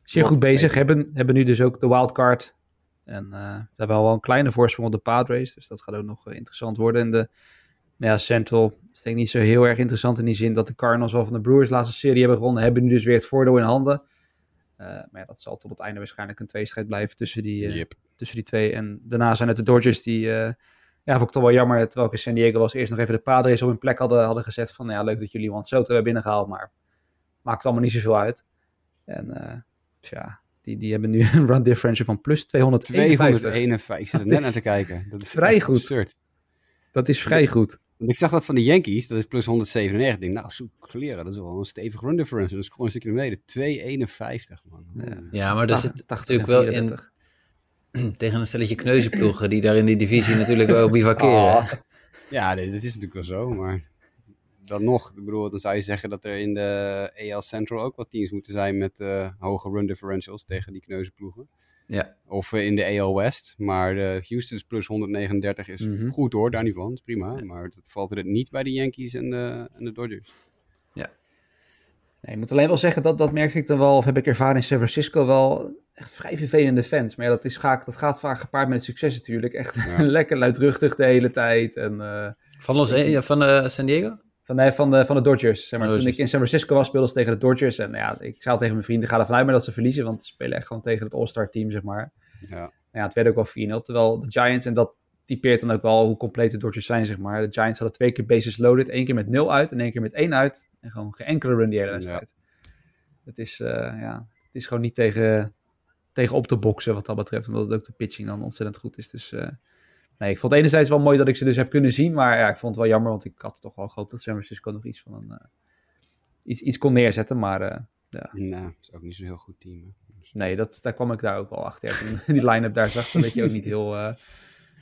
[SPEAKER 2] zeer goed bezig. Hebben, hebben nu dus ook de wildcard. En eh ze hebben al wel een kleine voorsprong op de Padres. Dus dat gaat ook nog interessant worden. En de ja, Central is denk ik niet zo heel erg interessant in die zin dat de Cardinals al van de Brewers laatste serie hebben gewonnen. Hebben nu dus weer het voordeel in handen. Eh, maar ja, dat zal tot het einde waarschijnlijk een tweestrijd blijven tussen die, eh,
[SPEAKER 1] Yep.
[SPEAKER 2] tussen die twee. En daarna zijn het de Dodgers die, eh, ja, vond ik toch wel jammer, terwijl ik in San Diego was, eerst nog even de Padres op hun plek hadden, hadden gezet van, nou ja, leuk dat jullie Juan Soto hebben binnengehaald, maar maakt allemaal niet zoveel uit. En tja, die, die hebben nu (laughs) een run differential van plus 251.
[SPEAKER 1] 251. Ik zit er net naar te kijken. Dat is
[SPEAKER 2] vrij goed.
[SPEAKER 1] absurd.
[SPEAKER 2] Dat is vrij goed.
[SPEAKER 1] Want ik zag dat van de Yankees, dat is plus 197. Ik denk, nou, zoek kleren, dat is wel een stevig run differential. Dat is gewoon een stukje naar beneden. 251, man.
[SPEAKER 2] Ja.
[SPEAKER 3] Ja, maar er zit
[SPEAKER 2] 80
[SPEAKER 3] natuurlijk wel in
[SPEAKER 2] 34. (clears throat)
[SPEAKER 3] tegen een stelletje kneuzenploegen die daar in die divisie natuurlijk wel bivakeren.
[SPEAKER 2] Oh.
[SPEAKER 1] Ja, nee, dat is natuurlijk wel zo, maar dan nog, ik bedoel, dan zou je zeggen dat er in de AL Central ook wat teams moeten zijn met eh, hoge run differentials tegen die kneuzenploegen.
[SPEAKER 3] Ja.
[SPEAKER 1] Of eh, in de AL West, maar de Houston is plus 139 is
[SPEAKER 2] Mhm.
[SPEAKER 1] goed hoor, daar niet van, is prima. Maar dat valt er niet bij de Yankees en de, en de Dodgers.
[SPEAKER 2] Nee, ik moet alleen wel zeggen, dat, dat merkte ik dan wel, of heb ik ervaren in San Francisco, wel echt vrij vervelende fans. Maar ja, dat, is, vaak, dat gaat vaak gepaard met succes natuurlijk. Echt
[SPEAKER 1] Ja. (laughs)
[SPEAKER 2] lekker luidruchtig de hele tijd. En, eh,
[SPEAKER 3] Van, Los, eh, van eh, San Diego?
[SPEAKER 2] Van, nee, van, de, van de Dodgers. Zeg maar.
[SPEAKER 3] Dodgers.
[SPEAKER 2] Toen ik in San Francisco was, speelden ze tegen de Dodgers. En nou ja, ik zei al tegen mijn vrienden, ga ervan uit maar dat ze verliezen. Want ze spelen echt gewoon tegen het All-Star team, zeg maar.
[SPEAKER 1] Ja.
[SPEAKER 2] Nou ja, het werd ook wel 4-0. Terwijl de Giants, en dat typeert dan ook wel hoe compleet de Dodgers zijn, zeg maar. De Giants hadden twee keer bases loaded. één keer met 0 uit en één keer met 1 uit. En gewoon geen enkele run die hele wedstrijd. Het, is, eh, ja, het is gewoon niet tegen, tegen op te boksen wat dat betreft. Omdat ook de pitching dan ontzettend goed is. Dus eh, nee, ik vond het enerzijds wel mooi dat ik ze dus heb kunnen zien. Maar ja, ik vond het wel jammer, want ik had toch wel gehoopt dat San Francisco nog iets van een... Uh, iets, iets kon neerzetten, maar uh, ja.
[SPEAKER 1] Nou, dat is ook niet zo'n heel goed team. Hè?
[SPEAKER 2] Nee, dat, daar kwam ik daar ook wel achter. Ja, toen (laughs) die line-up daar zag, dan weet je ook niet heel... Uh,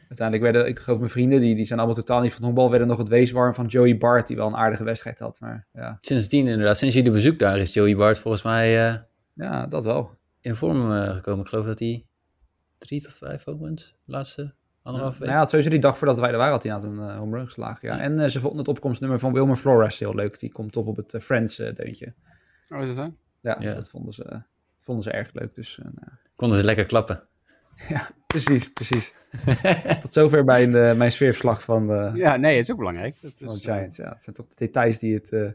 [SPEAKER 2] uiteindelijk werden, ik geloof mijn vrienden, die, die zijn allemaal totaal niet van honkbal, werden nog het weeswarm van Joey Bart, die wel een aardige wedstrijd had. Maar, ja.
[SPEAKER 3] Sindsdien inderdaad, sinds jullie bezoek daar is Joey Bart volgens mij uh,
[SPEAKER 2] ja, dat wel.
[SPEAKER 3] in vorm uh, gekomen. Ik geloof dat hij drie tot vijf home runs, laatste anderhalf
[SPEAKER 2] ja,
[SPEAKER 3] week.
[SPEAKER 2] Nou ja, sowieso die dag voordat wij er waren had hij aan een uh, home run geslagen. Ja. En ze vonden het opkomstnummer van Wilmer Flores heel leuk. Die komt op op het Friends deuntje.
[SPEAKER 1] Oh, is dat zo?
[SPEAKER 2] Ja, ja, dat vonden ze, vonden ze erg leuk. Dus, nou.
[SPEAKER 3] Konden ze lekker klappen. (laughs)
[SPEAKER 2] Ja, precies, precies. (laughs) Tot zover bij de, mijn sfeerverslag van de,
[SPEAKER 1] Ja, nee, het is ook belangrijk. Dat
[SPEAKER 2] van
[SPEAKER 1] is,
[SPEAKER 2] de Giants. Ja, het zijn toch de details die het, uh,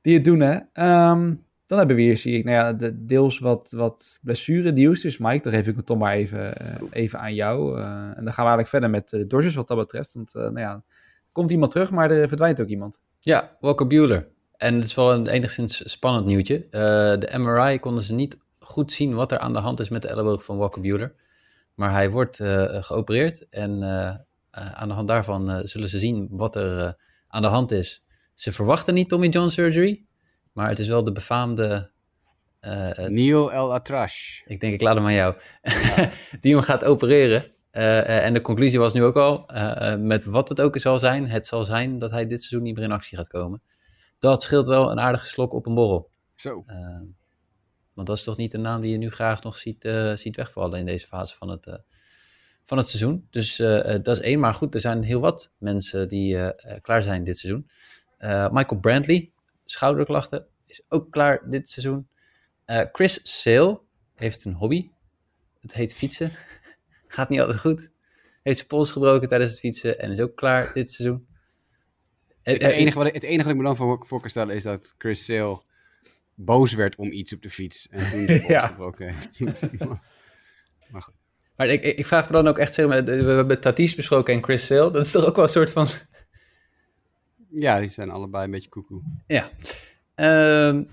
[SPEAKER 2] die het doen, hè. Um, dan hebben we hier, zie ik, nou ja, de, deels wat, wat blessure nieuws. Dus Mike, dan geef ik het toch maar even, uh, even aan jou. Uh, en dan gaan we eigenlijk verder met de Dodgers wat dat betreft. Want, nou ja, komt iemand terug, maar er verdwijnt ook iemand.
[SPEAKER 3] Ja, Walker Bueller. En het is wel een enigszins spannend nieuwtje. de MRI konden ze niet goed zien wat er aan de hand is met de elleboog van Walker Bueller. Maar hij wordt geopereerd en aan de hand daarvan zullen ze zien wat er aan de hand is. Ze verwachten niet Tommy John surgery, maar het is wel de befaamde...
[SPEAKER 1] Neil El Atrash.
[SPEAKER 3] Ik denk, ik laat hem aan jou. Ja. (laughs) Die hem gaat opereren. en de conclusie was nu ook al, met wat het ook zal zijn, het zal zijn dat hij dit seizoen niet meer in actie gaat komen. Dat scheelt wel een aardige slok op een borrel.
[SPEAKER 1] Zo.
[SPEAKER 3] Want dat is toch niet de naam die je nu graag nog ziet, uh, ziet wegvallen in deze fase van het, uh, van het seizoen. Dus uh, dat is één. Maar goed, er zijn heel wat mensen die klaar zijn dit seizoen. Michael Brantley, schouderklachten, is ook klaar dit seizoen. Chris Sale heeft een hobby. Het heet fietsen. (laughs) Gaat niet altijd goed. Heeft zijn pols gebroken tijdens het fietsen en is ook klaar dit seizoen.
[SPEAKER 1] Het enige wat ik, het enige wat ik me dan voor, voor kan stellen is dat Chris Sale boos werd om iets op de fiets. En toen ze (laughs) ja. gebroken heeft. (laughs)
[SPEAKER 3] maar goed. Maar ik, ik vraag me dan ook echt, zeg maar, we hebben Tatis besproken en Chris Sale. Dat is toch ook wel een soort van...
[SPEAKER 1] Ja, die zijn allebei een beetje koekoe.
[SPEAKER 3] Ja. Um,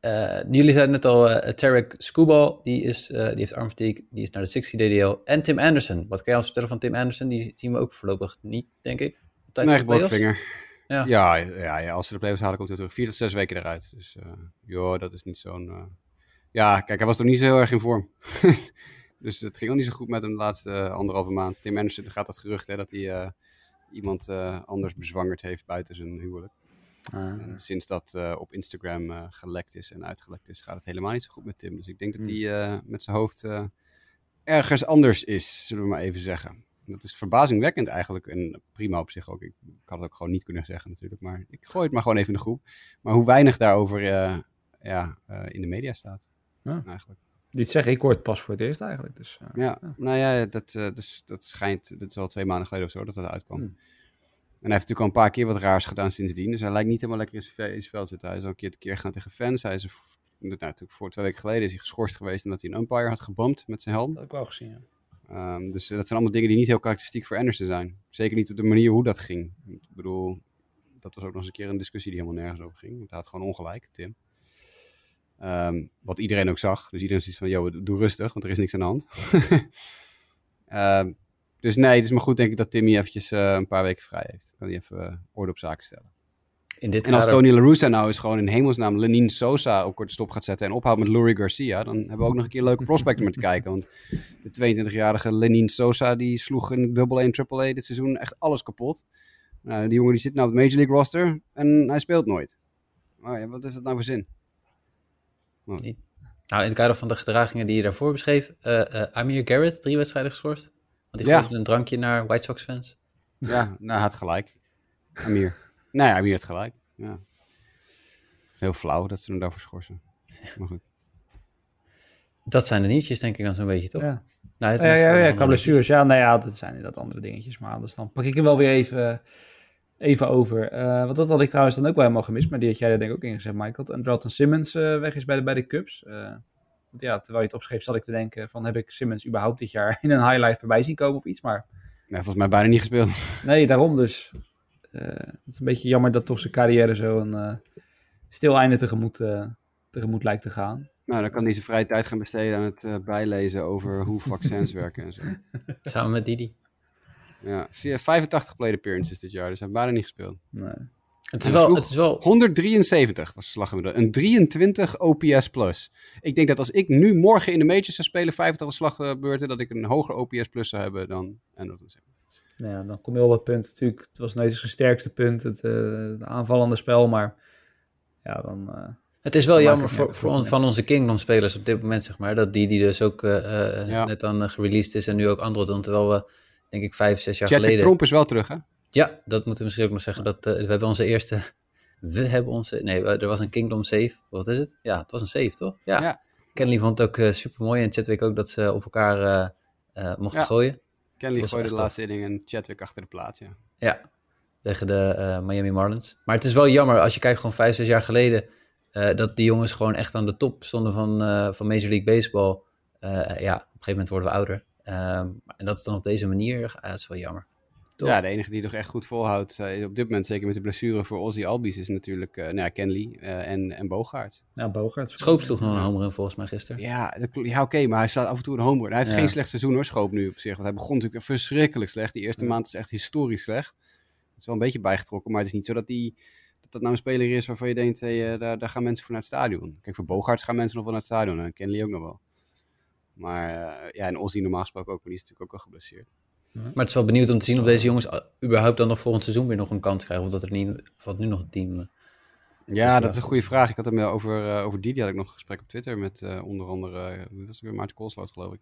[SPEAKER 3] uh, jullie zeiden net al, uh, Tarek Skubal, die, is, uh, die heeft armfatigue, die is naar de 60 DDL. En Tim Anderson. Wat kan je ons vertellen van Tim Anderson? Die zien we ook voorlopig niet, denk ik.
[SPEAKER 1] Op tijd nee, gebroken ja. Ja, ja, ja, als ze de playoffs halen, komt hij terug. Vier tot zes weken eruit. Dus joh, dat is niet zo'n... Ja, kijk, hij was nog niet zo heel erg in vorm. (laughs) dus het ging ook niet zo goed met hem de laatste anderhalve maand. Tim Anderson gaat dat gerucht hè, dat hij iemand anders bezwangerd heeft buiten zijn huwelijk. Ah. sinds dat op Instagram gelekt is en uitgelekt is, gaat het helemaal niet zo goed met Tim. Dus ik denk dat hij met zijn hoofd ergens anders is, zullen we maar even zeggen. Dat is verbazingwekkend eigenlijk. En prima op zich ook. Ik, ik had het ook gewoon niet kunnen zeggen natuurlijk. Maar ik gooi het maar gewoon even in de groep. Maar hoe weinig daarover ja, in de media staat. Ja. Eigenlijk.
[SPEAKER 2] Dit zeg ik hoor het pas voor het eerst eigenlijk. Dus, uh,
[SPEAKER 1] ja, ja, nou ja, dat, dus, dat schijnt, dat is al twee maanden geleden of zo dat dat uitkwam. Hmm. En hij heeft natuurlijk al een paar keer wat raars gedaan sindsdien. Dus hij lijkt niet helemaal lekker in zijn, vel zitten. Hij is al een keer te keer gaan tegen fans. Hij is nou, natuurlijk voor twee weken geleden is hij geschorst geweest omdat hij een umpire had gebompt met zijn helm.
[SPEAKER 2] Dat heb ik wel gezien, ja.
[SPEAKER 1] Um, dus dat zijn allemaal dingen die niet heel karakteristiek voor Anderson zijn. Zeker niet op de manier hoe dat ging. Ik bedoel, dat was ook nog eens een keer een discussie die helemaal nergens over ging. Want hij had gewoon ongelijk, Tim. Um, wat iedereen ook zag. Dus iedereen zoiets van, joh, doe rustig, want er is niks aan de hand. um, (laughs) dus nee, het is maar goed denk ik dat Timmy eventjes uh, een paar weken vrij heeft. Kan hij even uh, orde op zaken stellen.
[SPEAKER 3] In dit
[SPEAKER 1] en als Tony La Russa nou eens gewoon in hemelsnaam Lenin Sosa op korte stop gaat zetten en ophoudt met Lurie Garcia, dan hebben we ook nog een keer leuke prospecten met te kijken. Want de 22-jarige Lenin Sosa die sloeg in Double A en Triple A dit seizoen echt alles kapot. Nou, die jongen die zit nou op het Major League roster en hij speelt nooit. Ja, wat is dat nou voor zin?
[SPEAKER 3] Nou, in het kader van de gedragingen die je daarvoor beschreef, uh, uh, Amir Garrett, drie wedstrijden geschorst. Want die ja. een drankje naar White Sox fans.
[SPEAKER 1] Ja, nou, hij had gelijk. Amir. (laughs) Nou ja, Amir had gelijk. Ja. Heel flauw dat ze hem daarvoor schorsen. Maar goed.
[SPEAKER 3] Dat zijn de nieuwtjes, denk ik dan zo'n beetje, toch?
[SPEAKER 2] Ja, nou, het ja, ja, ja, qua blessures. Ja, nou ja, dat zijn dat andere dingetjes. Maar anders dan pak ik er wel weer even, even over. Uh, want dat had ik trouwens dan ook wel helemaal gemist. Maar die had jij er denk ik ook ingezet, Michael. En Dalton Simmons uh, weg is bij de, bij de Cubs. Uh, want ja, terwijl je het opschreef, zat ik te denken van... heb ik Simmons überhaupt dit jaar (laughs) in een highlight voorbij zien komen of iets? Maar...
[SPEAKER 1] Nee, volgens mij bijna niet gespeeld. (laughs)
[SPEAKER 2] Nee, daarom dus. Uh, het is een beetje jammer dat toch zijn carrière zo een uh, stil einde tegemoet, uh, tegemoet lijkt te gaan.
[SPEAKER 1] Nou, dan kan hij zijn vrije tijd gaan besteden aan het bijlezen over hoe vaccins werken en zo. (laughs)
[SPEAKER 3] Samen met Didi.
[SPEAKER 1] Ja, 85 plate appearances dit jaar, dus hij heeft bijna niet gespeeld.
[SPEAKER 2] Nee.
[SPEAKER 3] Het is, wel, het is wel...
[SPEAKER 1] 173 was de slaggemiddelde. Een 23 OPS plus. Ik denk dat als ik nu morgen in de majors zou spelen, 85 slagbeurten, dat ik een hoger OPS plus zou hebben dan Anderson Simmons.
[SPEAKER 2] Nou ja, dan kom je op het punt. Natuurlijk, het was nooit zijn sterkste punt, het, uh, het aanvallende spel. Maar ja, dan... Uh,
[SPEAKER 3] het is wel
[SPEAKER 2] dan
[SPEAKER 3] jammer voor, voor ons, van onze Kingdom-spelers op dit moment, zeg maar. Dat die, die dus ook uh,
[SPEAKER 1] Ja.
[SPEAKER 3] net dan gereleased is en nu ook Android. Terwijl we, denk ik, vijf, zes jaar
[SPEAKER 1] Chadwick
[SPEAKER 3] geleden...
[SPEAKER 1] Tromp is wel terug, hè?
[SPEAKER 3] Ja, dat moeten we misschien ook nog zeggen. Dat, uh, we hebben onze eerste... We hebben onze... Nee, er was een Kingdom save. Wat is het? Ja, het was een save, toch? Ja.
[SPEAKER 1] Ja.
[SPEAKER 3] Kenley vond het ook uh, super mooi. En Chadwick ook dat ze op elkaar uh, mochten
[SPEAKER 1] Ja.
[SPEAKER 3] gooien.
[SPEAKER 1] Kenley gooide de laatste inning en Chadwick achter de plaat, ja.
[SPEAKER 3] Ja, tegen de Miami Marlins. Maar het is wel jammer als je kijkt gewoon vijf, zes jaar geleden... Uh, dat die jongens gewoon echt aan de top stonden van, uh, van Major League Baseball. ja, op een gegeven moment worden we ouder. Um, en dat is dan op deze manier, dat is wel jammer.
[SPEAKER 1] Toch? Ja, de enige die nog echt goed volhoudt, uh, op dit moment zeker met de blessure voor Ozzy Albies, is natuurlijk uh, nou ja, Kenley uh, en, en Bogaert.
[SPEAKER 2] Ja, Bogaert.
[SPEAKER 3] Schoop sloeg nog een homer in volgens mij gisteren.
[SPEAKER 1] Ja, dat, ja oké, okay, maar hij slaat af en toe een homer. Hij heeft
[SPEAKER 3] Ja.
[SPEAKER 1] geen slecht seizoen hoor, Schoop nu op zich. Want hij begon natuurlijk verschrikkelijk slecht. Die eerste maand is echt historisch slecht. Het is wel een beetje bijgetrokken, maar het is niet zo dat die, dat, dat nou een speler is waarvan je denkt, hey, daar, daar gaan mensen voor naar het stadion. Kijk, voor Bogaerts gaan mensen nog wel naar het stadion en Kenley ook nog wel. Maar ja, en Ozzy normaal gesproken ook, maar die is natuurlijk ook al geblesseerd.
[SPEAKER 3] Maar het is wel benieuwd om te zien of deze jongens überhaupt dan nog volgend seizoen weer nog een kans krijgen. Of dat er niet, valt nu nog een team.
[SPEAKER 1] Ja, dat is een goede vraag. Ik had hem over, uh, over Didi, had ik nog een gesprek op Twitter met uh, onder andere, uh, was het weer, Maarten Koolsloot geloof ik.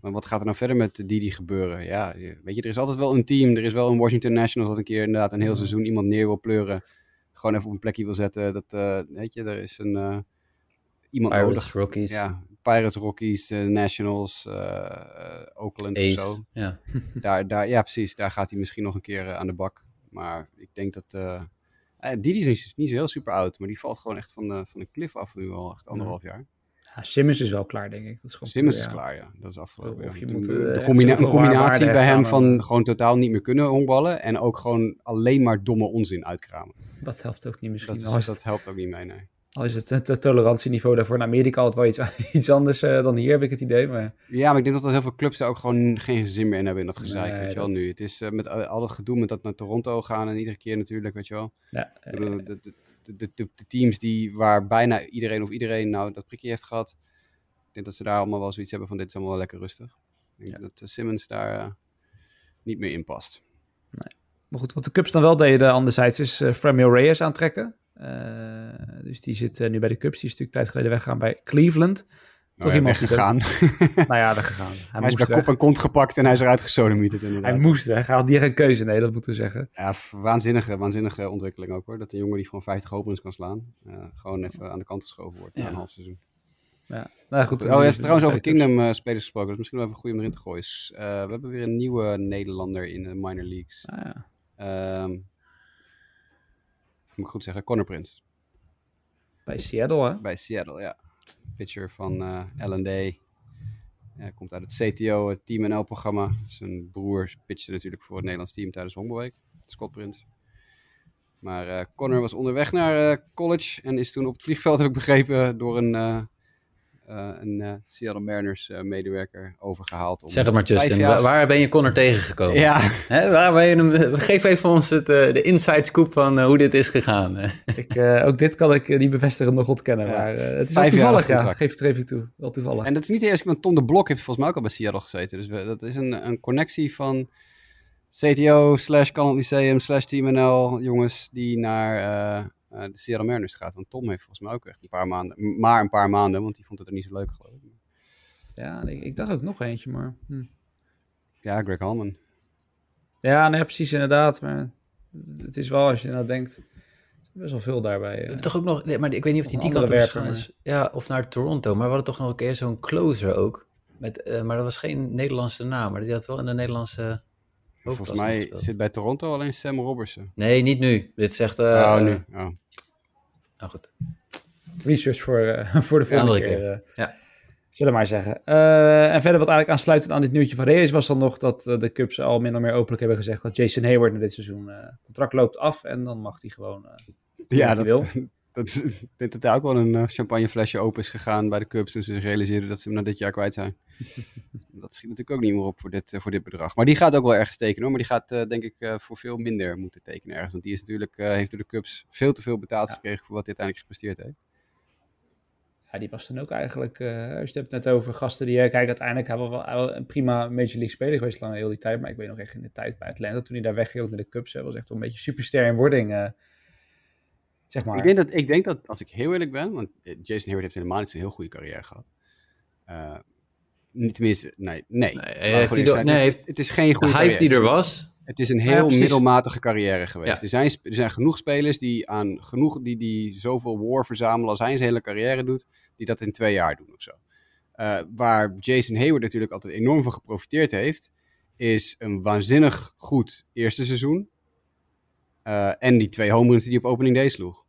[SPEAKER 1] Maar wat gaat er nou verder met Didi gebeuren? Ja, weet je, er is altijd wel een team. Er is wel een Washington Nationals dat een keer inderdaad een heel seizoen iemand neer wil pleuren. Gewoon even op een plekje wil zetten. Dat, uh, weet je, er is een, uh, iemand
[SPEAKER 3] Pirates,
[SPEAKER 1] nodig.
[SPEAKER 3] Rockies.
[SPEAKER 1] Ja, Pirates, Rockies, uh, Nationals, Oakland
[SPEAKER 3] Ace,
[SPEAKER 1] of zo.
[SPEAKER 3] Ja. (laughs)
[SPEAKER 1] daar, daar, ja, precies. Daar gaat hij misschien nog een keer aan de bak. Maar ik denk dat... Uh, Didi is niet, niet zo heel super oud, maar die valt gewoon echt van de, van de cliff af nu al echt anderhalf jaar.
[SPEAKER 2] Ja, Simmons is wel klaar, denk ik. Dat is gewoon
[SPEAKER 1] Simmons
[SPEAKER 2] ja.
[SPEAKER 1] is klaar, ja. Dat is afgelopen.
[SPEAKER 2] Of
[SPEAKER 1] ja.
[SPEAKER 2] je moet,
[SPEAKER 1] de,
[SPEAKER 2] uh,
[SPEAKER 1] de combina een combinatie bij hem van gewoon totaal niet meer kunnen honkballen en ook gewoon alleen maar domme onzin uitkramen.
[SPEAKER 2] Dat helpt ook niet misschien.
[SPEAKER 1] Dat, is, dat helpt ook niet mee, nee.
[SPEAKER 2] Al is het, het, tolerantieniveau daarvoor in Amerika altijd wel iets, (laughs) iets anders uh, dan hier, heb ik het idee. Maar...
[SPEAKER 1] Ja, maar ik denk dat, dat heel veel clubs daar ook gewoon geen zin meer in hebben in dat gezeik,
[SPEAKER 2] Nee,
[SPEAKER 1] weet je wel,
[SPEAKER 2] dat-
[SPEAKER 1] nu. Het is uh, met al dat gedoe met dat naar Toronto gaan en iedere keer natuurlijk, weet je wel.
[SPEAKER 2] Ja,
[SPEAKER 1] Ik bedoel, de, de, de, de, de- de teams die, waar bijna iedereen of iedereen nou dat prikje heeft gehad, ik denk dat ze daar allemaal wel zoiets hebben van dit is allemaal wel lekker rustig. Ik denk dat Simmons daar uh, niet meer in past.
[SPEAKER 2] Maar goed, wat de Cubs dan wel deden anderzijds is uh, Framil Reyes aantrekken. Uh, dus die zit uh, nu bij de Cubs. Die is natuurlijk tijd geleden weggegaan bij Cleveland.
[SPEAKER 1] Nou, ja, weggegaan. (laughs)
[SPEAKER 2] nou ja, weggegaan.
[SPEAKER 1] Hij, hij is bij weg. kop en kont gepakt en hij is eruit gesodemieterd inderdaad.
[SPEAKER 2] Hij moest weg. Hij had hier geen keuze. Nee, dat moeten we zeggen.
[SPEAKER 1] Ja, waanzinnige, waanzinnige ontwikkeling ook hoor. Dat een jongen die gewoon 50 homeruns kan slaan, uh, gewoon even aan de kant geschoven wordt na een half seizoen.
[SPEAKER 2] Ja, nou goed.
[SPEAKER 1] Oh, je hebt trouwens over Kingdom uh, spelers gesproken. Is misschien wel even goed om erin te gooien. Uh, we hebben weer een nieuwe Nederlander in de minor leagues.
[SPEAKER 2] Ah, ja.
[SPEAKER 1] Um, moet ik goed zeggen, Connor Prince.
[SPEAKER 2] Bij Seattle, hè?
[SPEAKER 1] Bij Seattle, ja. Pitcher van uh, L&D. Ja, komt uit het CTO, het Team NL-programma. Zijn broer pitchte natuurlijk voor het Nederlands team tijdens Honkbalweek. Scott Prince. Maar uh, Connor was onderweg naar uh, college en is toen op het vliegveld, heb ik begrepen, door een, een Seattle Mariners medewerker overgehaald. Om
[SPEAKER 3] zeg het maar, Justin. Jaar... Waar ben je Connor tegengekomen?
[SPEAKER 1] Ja.
[SPEAKER 3] Hè, waar ben je hem... Geef even ons het, de inside scoop van hoe dit is gegaan. (laughs)
[SPEAKER 2] ik, ook dit kan ik niet bevestigen nog ontkennen, ja. maar het is wel toevallig, ja. Geef het er even toe. Wel toevallig.
[SPEAKER 1] En dat is niet de eerste keer, want Tom de Blok heeft volgens mij ook al bij Seattle gezeten. Dus we, dat is een, een connectie van CTO slash Canal Lyceum slash Team NL jongens die naar uh, uh, de Seattle Mariners gaat. Want Tom heeft volgens mij ook echt een paar maanden, maar een paar maanden, want die vond het er niet zo leuk geloof ik.
[SPEAKER 2] Ja, ik, ik dacht ook nog eentje, maar... Hm.
[SPEAKER 1] Ja, Greg Hallman.
[SPEAKER 2] Ja, nee, precies inderdaad, maar het is wel als je nou denkt... Best wel veel daarbij.
[SPEAKER 3] Uh, toch ook nog, nee, maar ik weet niet of die die kant werken, is. Maar... Ja, of naar Toronto. Maar we hadden toch nog een keer zo'n closer ook. Met, uh, maar dat was geen Nederlandse naam, maar die had wel in de Nederlandse
[SPEAKER 1] Volgens mij zit bij Toronto alleen Sam Robertson.
[SPEAKER 3] Nee, niet nu. Dit zegt... Uh,
[SPEAKER 1] oh, nu. Oh.
[SPEAKER 3] Nou goed.
[SPEAKER 2] Research voor, uh, (laughs) voor de volgende
[SPEAKER 3] ja,
[SPEAKER 2] keer.
[SPEAKER 3] keer. Uh, ja.
[SPEAKER 2] Zullen we maar zeggen. Uh, en verder wat eigenlijk aansluitend aan dit nieuwtje van Reyes was dan nog dat uh, de Cubs al min of meer openlijk hebben gezegd dat Jason Hayward na dit seizoen uh, contract loopt af en dan mag hij gewoon.
[SPEAKER 1] ja, dat, wil. (laughs) dat (laughs) ik denk dat er ook wel een champagneflesje open is gegaan bij de Cubs toen ze zich realiseerden dat ze hem na dit jaar kwijt zijn. (laughs) dat schiet natuurlijk ook niet meer op voor dit, voor dit bedrag. Maar die gaat ook wel ergens tekenen hoor. Maar die gaat denk ik voor veel minder moeten tekenen ergens. Want die is natuurlijk, heeft door de Cubs veel te veel betaald gekregen voor wat hij uiteindelijk gepresteerd heeft.
[SPEAKER 2] Ja, die was dan ook eigenlijk, uh, als je het net over gasten die, kijk, uiteindelijk hebben we wel een prima Major League speler geweest lang heel die tijd, maar ik weet nog echt in de tijd bij Atlanta, toen hij daar wegging naar de Cubs, was echt wel een beetje superster in wording, uh, zeg maar.
[SPEAKER 1] Ik denk, dat, ik denk dat, als ik heel eerlijk ben, want Jason Hayward heeft helemaal niet zo'n heel goede carrière gehad. Uh, niet tenminste, nee, nee. nee,
[SPEAKER 3] heeft hij nee,
[SPEAKER 1] het, heeft, het, is geen goede
[SPEAKER 3] hype die er was,
[SPEAKER 1] het is een heel middelmatige carrière geweest. Er, zijn, er zijn genoeg spelers die aan genoeg die, die zoveel war verzamelen als hij zijn hele carrière doet, die dat in twee jaar doen of zo. Uh, waar Jason Hayward natuurlijk altijd enorm van geprofiteerd heeft, is een waanzinnig goed eerste seizoen. Uh, en die twee home runs die hij op opening day sloeg.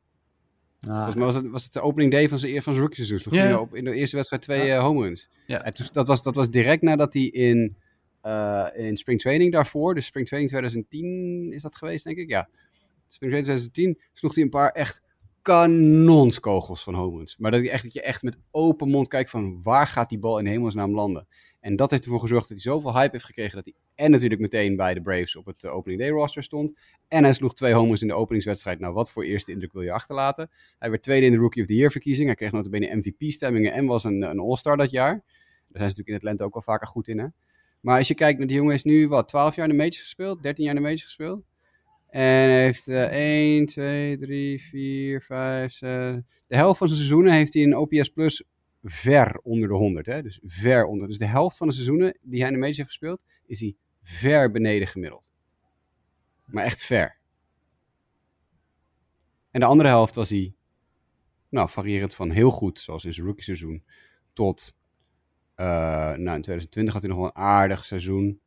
[SPEAKER 1] Ah. Volgens mij was het, was het de opening day van zijn, van zijn rookie seizoen. Sloeg yeah. op, in de eerste wedstrijd twee ja. uh, home runs. Ja. En toen, dat, was, dat was direct nadat hij in uh, in spring training daarvoor. Dus spring training 2010 is dat geweest, denk ik. Ja. Spring training 2010 sloeg hij een paar echt kanonskogels van Homens. Maar dat je, echt, dat je echt met open mond kijkt van waar gaat die bal in hemelsnaam landen. En dat heeft ervoor gezorgd dat hij zoveel hype heeft gekregen dat hij en natuurlijk meteen bij de Braves op het uh, opening day roster stond. En hij sloeg twee homers in de openingswedstrijd. Nou, wat voor eerste indruk wil je achterlaten? Hij werd tweede in de Rookie of the Year verkiezing. Hij kreeg notabene MVP-stemmingen en was een, een All-Star dat jaar. Daar zijn ze natuurlijk in Atlanta ook wel vaker goed in, hè? Maar als je kijkt naar die jongen, is nu wat, 12 jaar in de majors gespeeld, 13 jaar in de majors gespeeld. En heeft uh, 1, 2, 3, 4, 5, 6. De helft van zijn seizoenen heeft hij een OPS Plus ver onder de 100. Hè? Dus ver onder. Dus de helft van de seizoenen die hij in de majors heeft gespeeld, is hij ver beneden gemiddeld. Maar echt ver. En de andere helft was hij, nou, variërend van heel goed, zoals in zijn rookie seizoen, tot uh, nou, in 2020 had hij nog wel een aardig seizoen.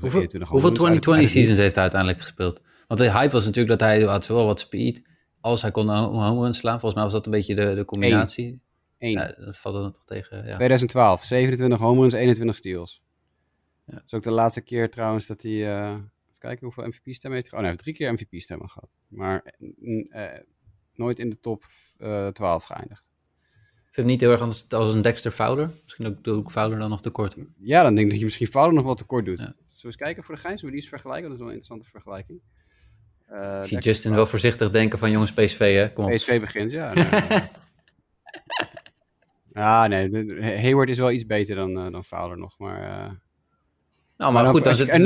[SPEAKER 3] hoeveel hoeveel 2020 seasons heeft hij uiteindelijk gespeeld? Want de hype was natuurlijk dat hij had zowel wat speed als hij kon een home run slaan. Volgens mij was dat een beetje de, de combinatie.
[SPEAKER 1] Eén.
[SPEAKER 3] Ja, dat valt dan toch tegen. Ja.
[SPEAKER 1] 2012, 27 home runs, 21 steals. Ja. Dat is ook de laatste keer trouwens dat hij... Uh, even kijken hoeveel MVP-stemmen heeft hij Oh, nee, hij heeft drie keer MVP-stemmen gehad. Maar uh, nooit in de top uh, 12 geëindigd
[SPEAKER 3] vind het niet heel erg als, als een Dexter Fowler. Misschien ook, doe ik Fowler dan nog tekort.
[SPEAKER 1] Ja, dan denk ik dat je misschien Fowler nog wat tekort doet. Ja. Zullen we eens kijken voor de gein? Zullen we die eens vergelijken? Dat is wel een interessante vergelijking.
[SPEAKER 3] Uh, ik zie Justin wel voorzichtig denken van jongens PSV, hè?
[SPEAKER 1] Kom op. PSV begint, ja. (laughs) ja, nee. Hayward is wel iets beter dan, uh, dan Fowler nog, maar... Uh...
[SPEAKER 3] Nou, maar, maar goed, dan zit het,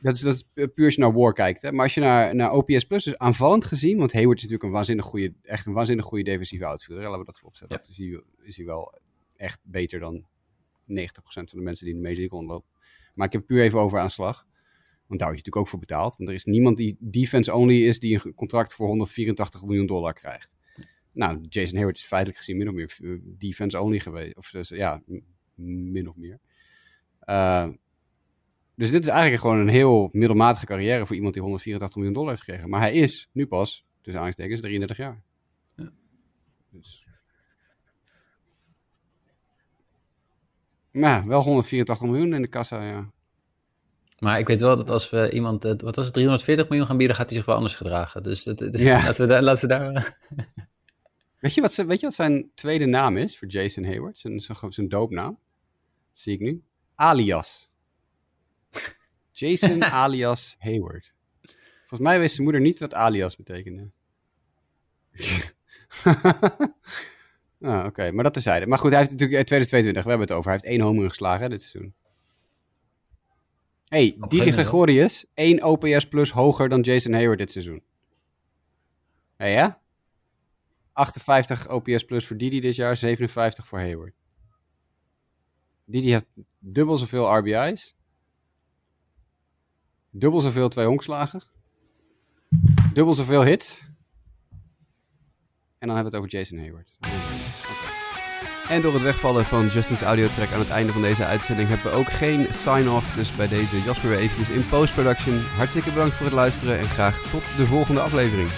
[SPEAKER 1] dat is, dat is puur als je naar War kijkt. Hè? Maar als je naar, naar OPS Plus, dus aanvallend gezien, want Hayward is natuurlijk een waanzinnig goede, echt een waanzinnig goede defensieve outfielder. Laten we dat vooropstellen. Ja. Dat is hij, is hij wel echt beter dan 90% van de mensen die in de Major League rondlopen. Maar ik heb puur even over aanslag. Want daar word je natuurlijk ook voor betaald. Want er is niemand die defense only is die een contract voor 184 miljoen dollar krijgt. Nou, Jason Hayward is feitelijk gezien min of meer defense only geweest. Of dus, ja, min of meer. Uh, dus dit is eigenlijk gewoon een heel middelmatige carrière voor iemand die 184 miljoen dollar heeft gekregen. Maar hij is nu pas, tussen aanhalingstekens, 33 jaar. Ja. Dus. Nou, wel 184 miljoen in de kassa, ja.
[SPEAKER 3] Maar ik weet wel dat als we iemand, wat was het, 340 miljoen gaan bieden, gaat hij zich wel anders gedragen. Dus, dat, dus ja. laten, we daar, laten we daar... (laughs)
[SPEAKER 1] weet, je wat, weet je wat zijn tweede naam is voor Jason Hayward? Zijn, zijn, zijn doopnaam? Dat zie ik nu. Alias. Jason (laughs) alias Hayward. Volgens mij wist zijn moeder niet wat alias betekende. (laughs) ah, Oké, maar dat terzijde. Maar goed, hij heeft natuurlijk 2022, we hebben het over. Hij heeft één homer geslagen dit seizoen. Hey, Didi Gregorius, 1 OPS plus hoger dan Jason Hayward dit seizoen. Hé hey, ja? 58 OPS plus voor Didi dit jaar, 57 voor Hayward. Didi heeft dubbel zoveel RBI's Dubbel zoveel twee honkslagen. Dubbel zoveel hits. En dan hebben we het over Jason Hayward. En door het wegvallen van Justin's audiotrack aan het einde van deze uitzending hebben we ook geen sign-off. Dus bij deze Jasper weer eventjes in post-production. Hartstikke bedankt voor het luisteren en graag tot de volgende aflevering.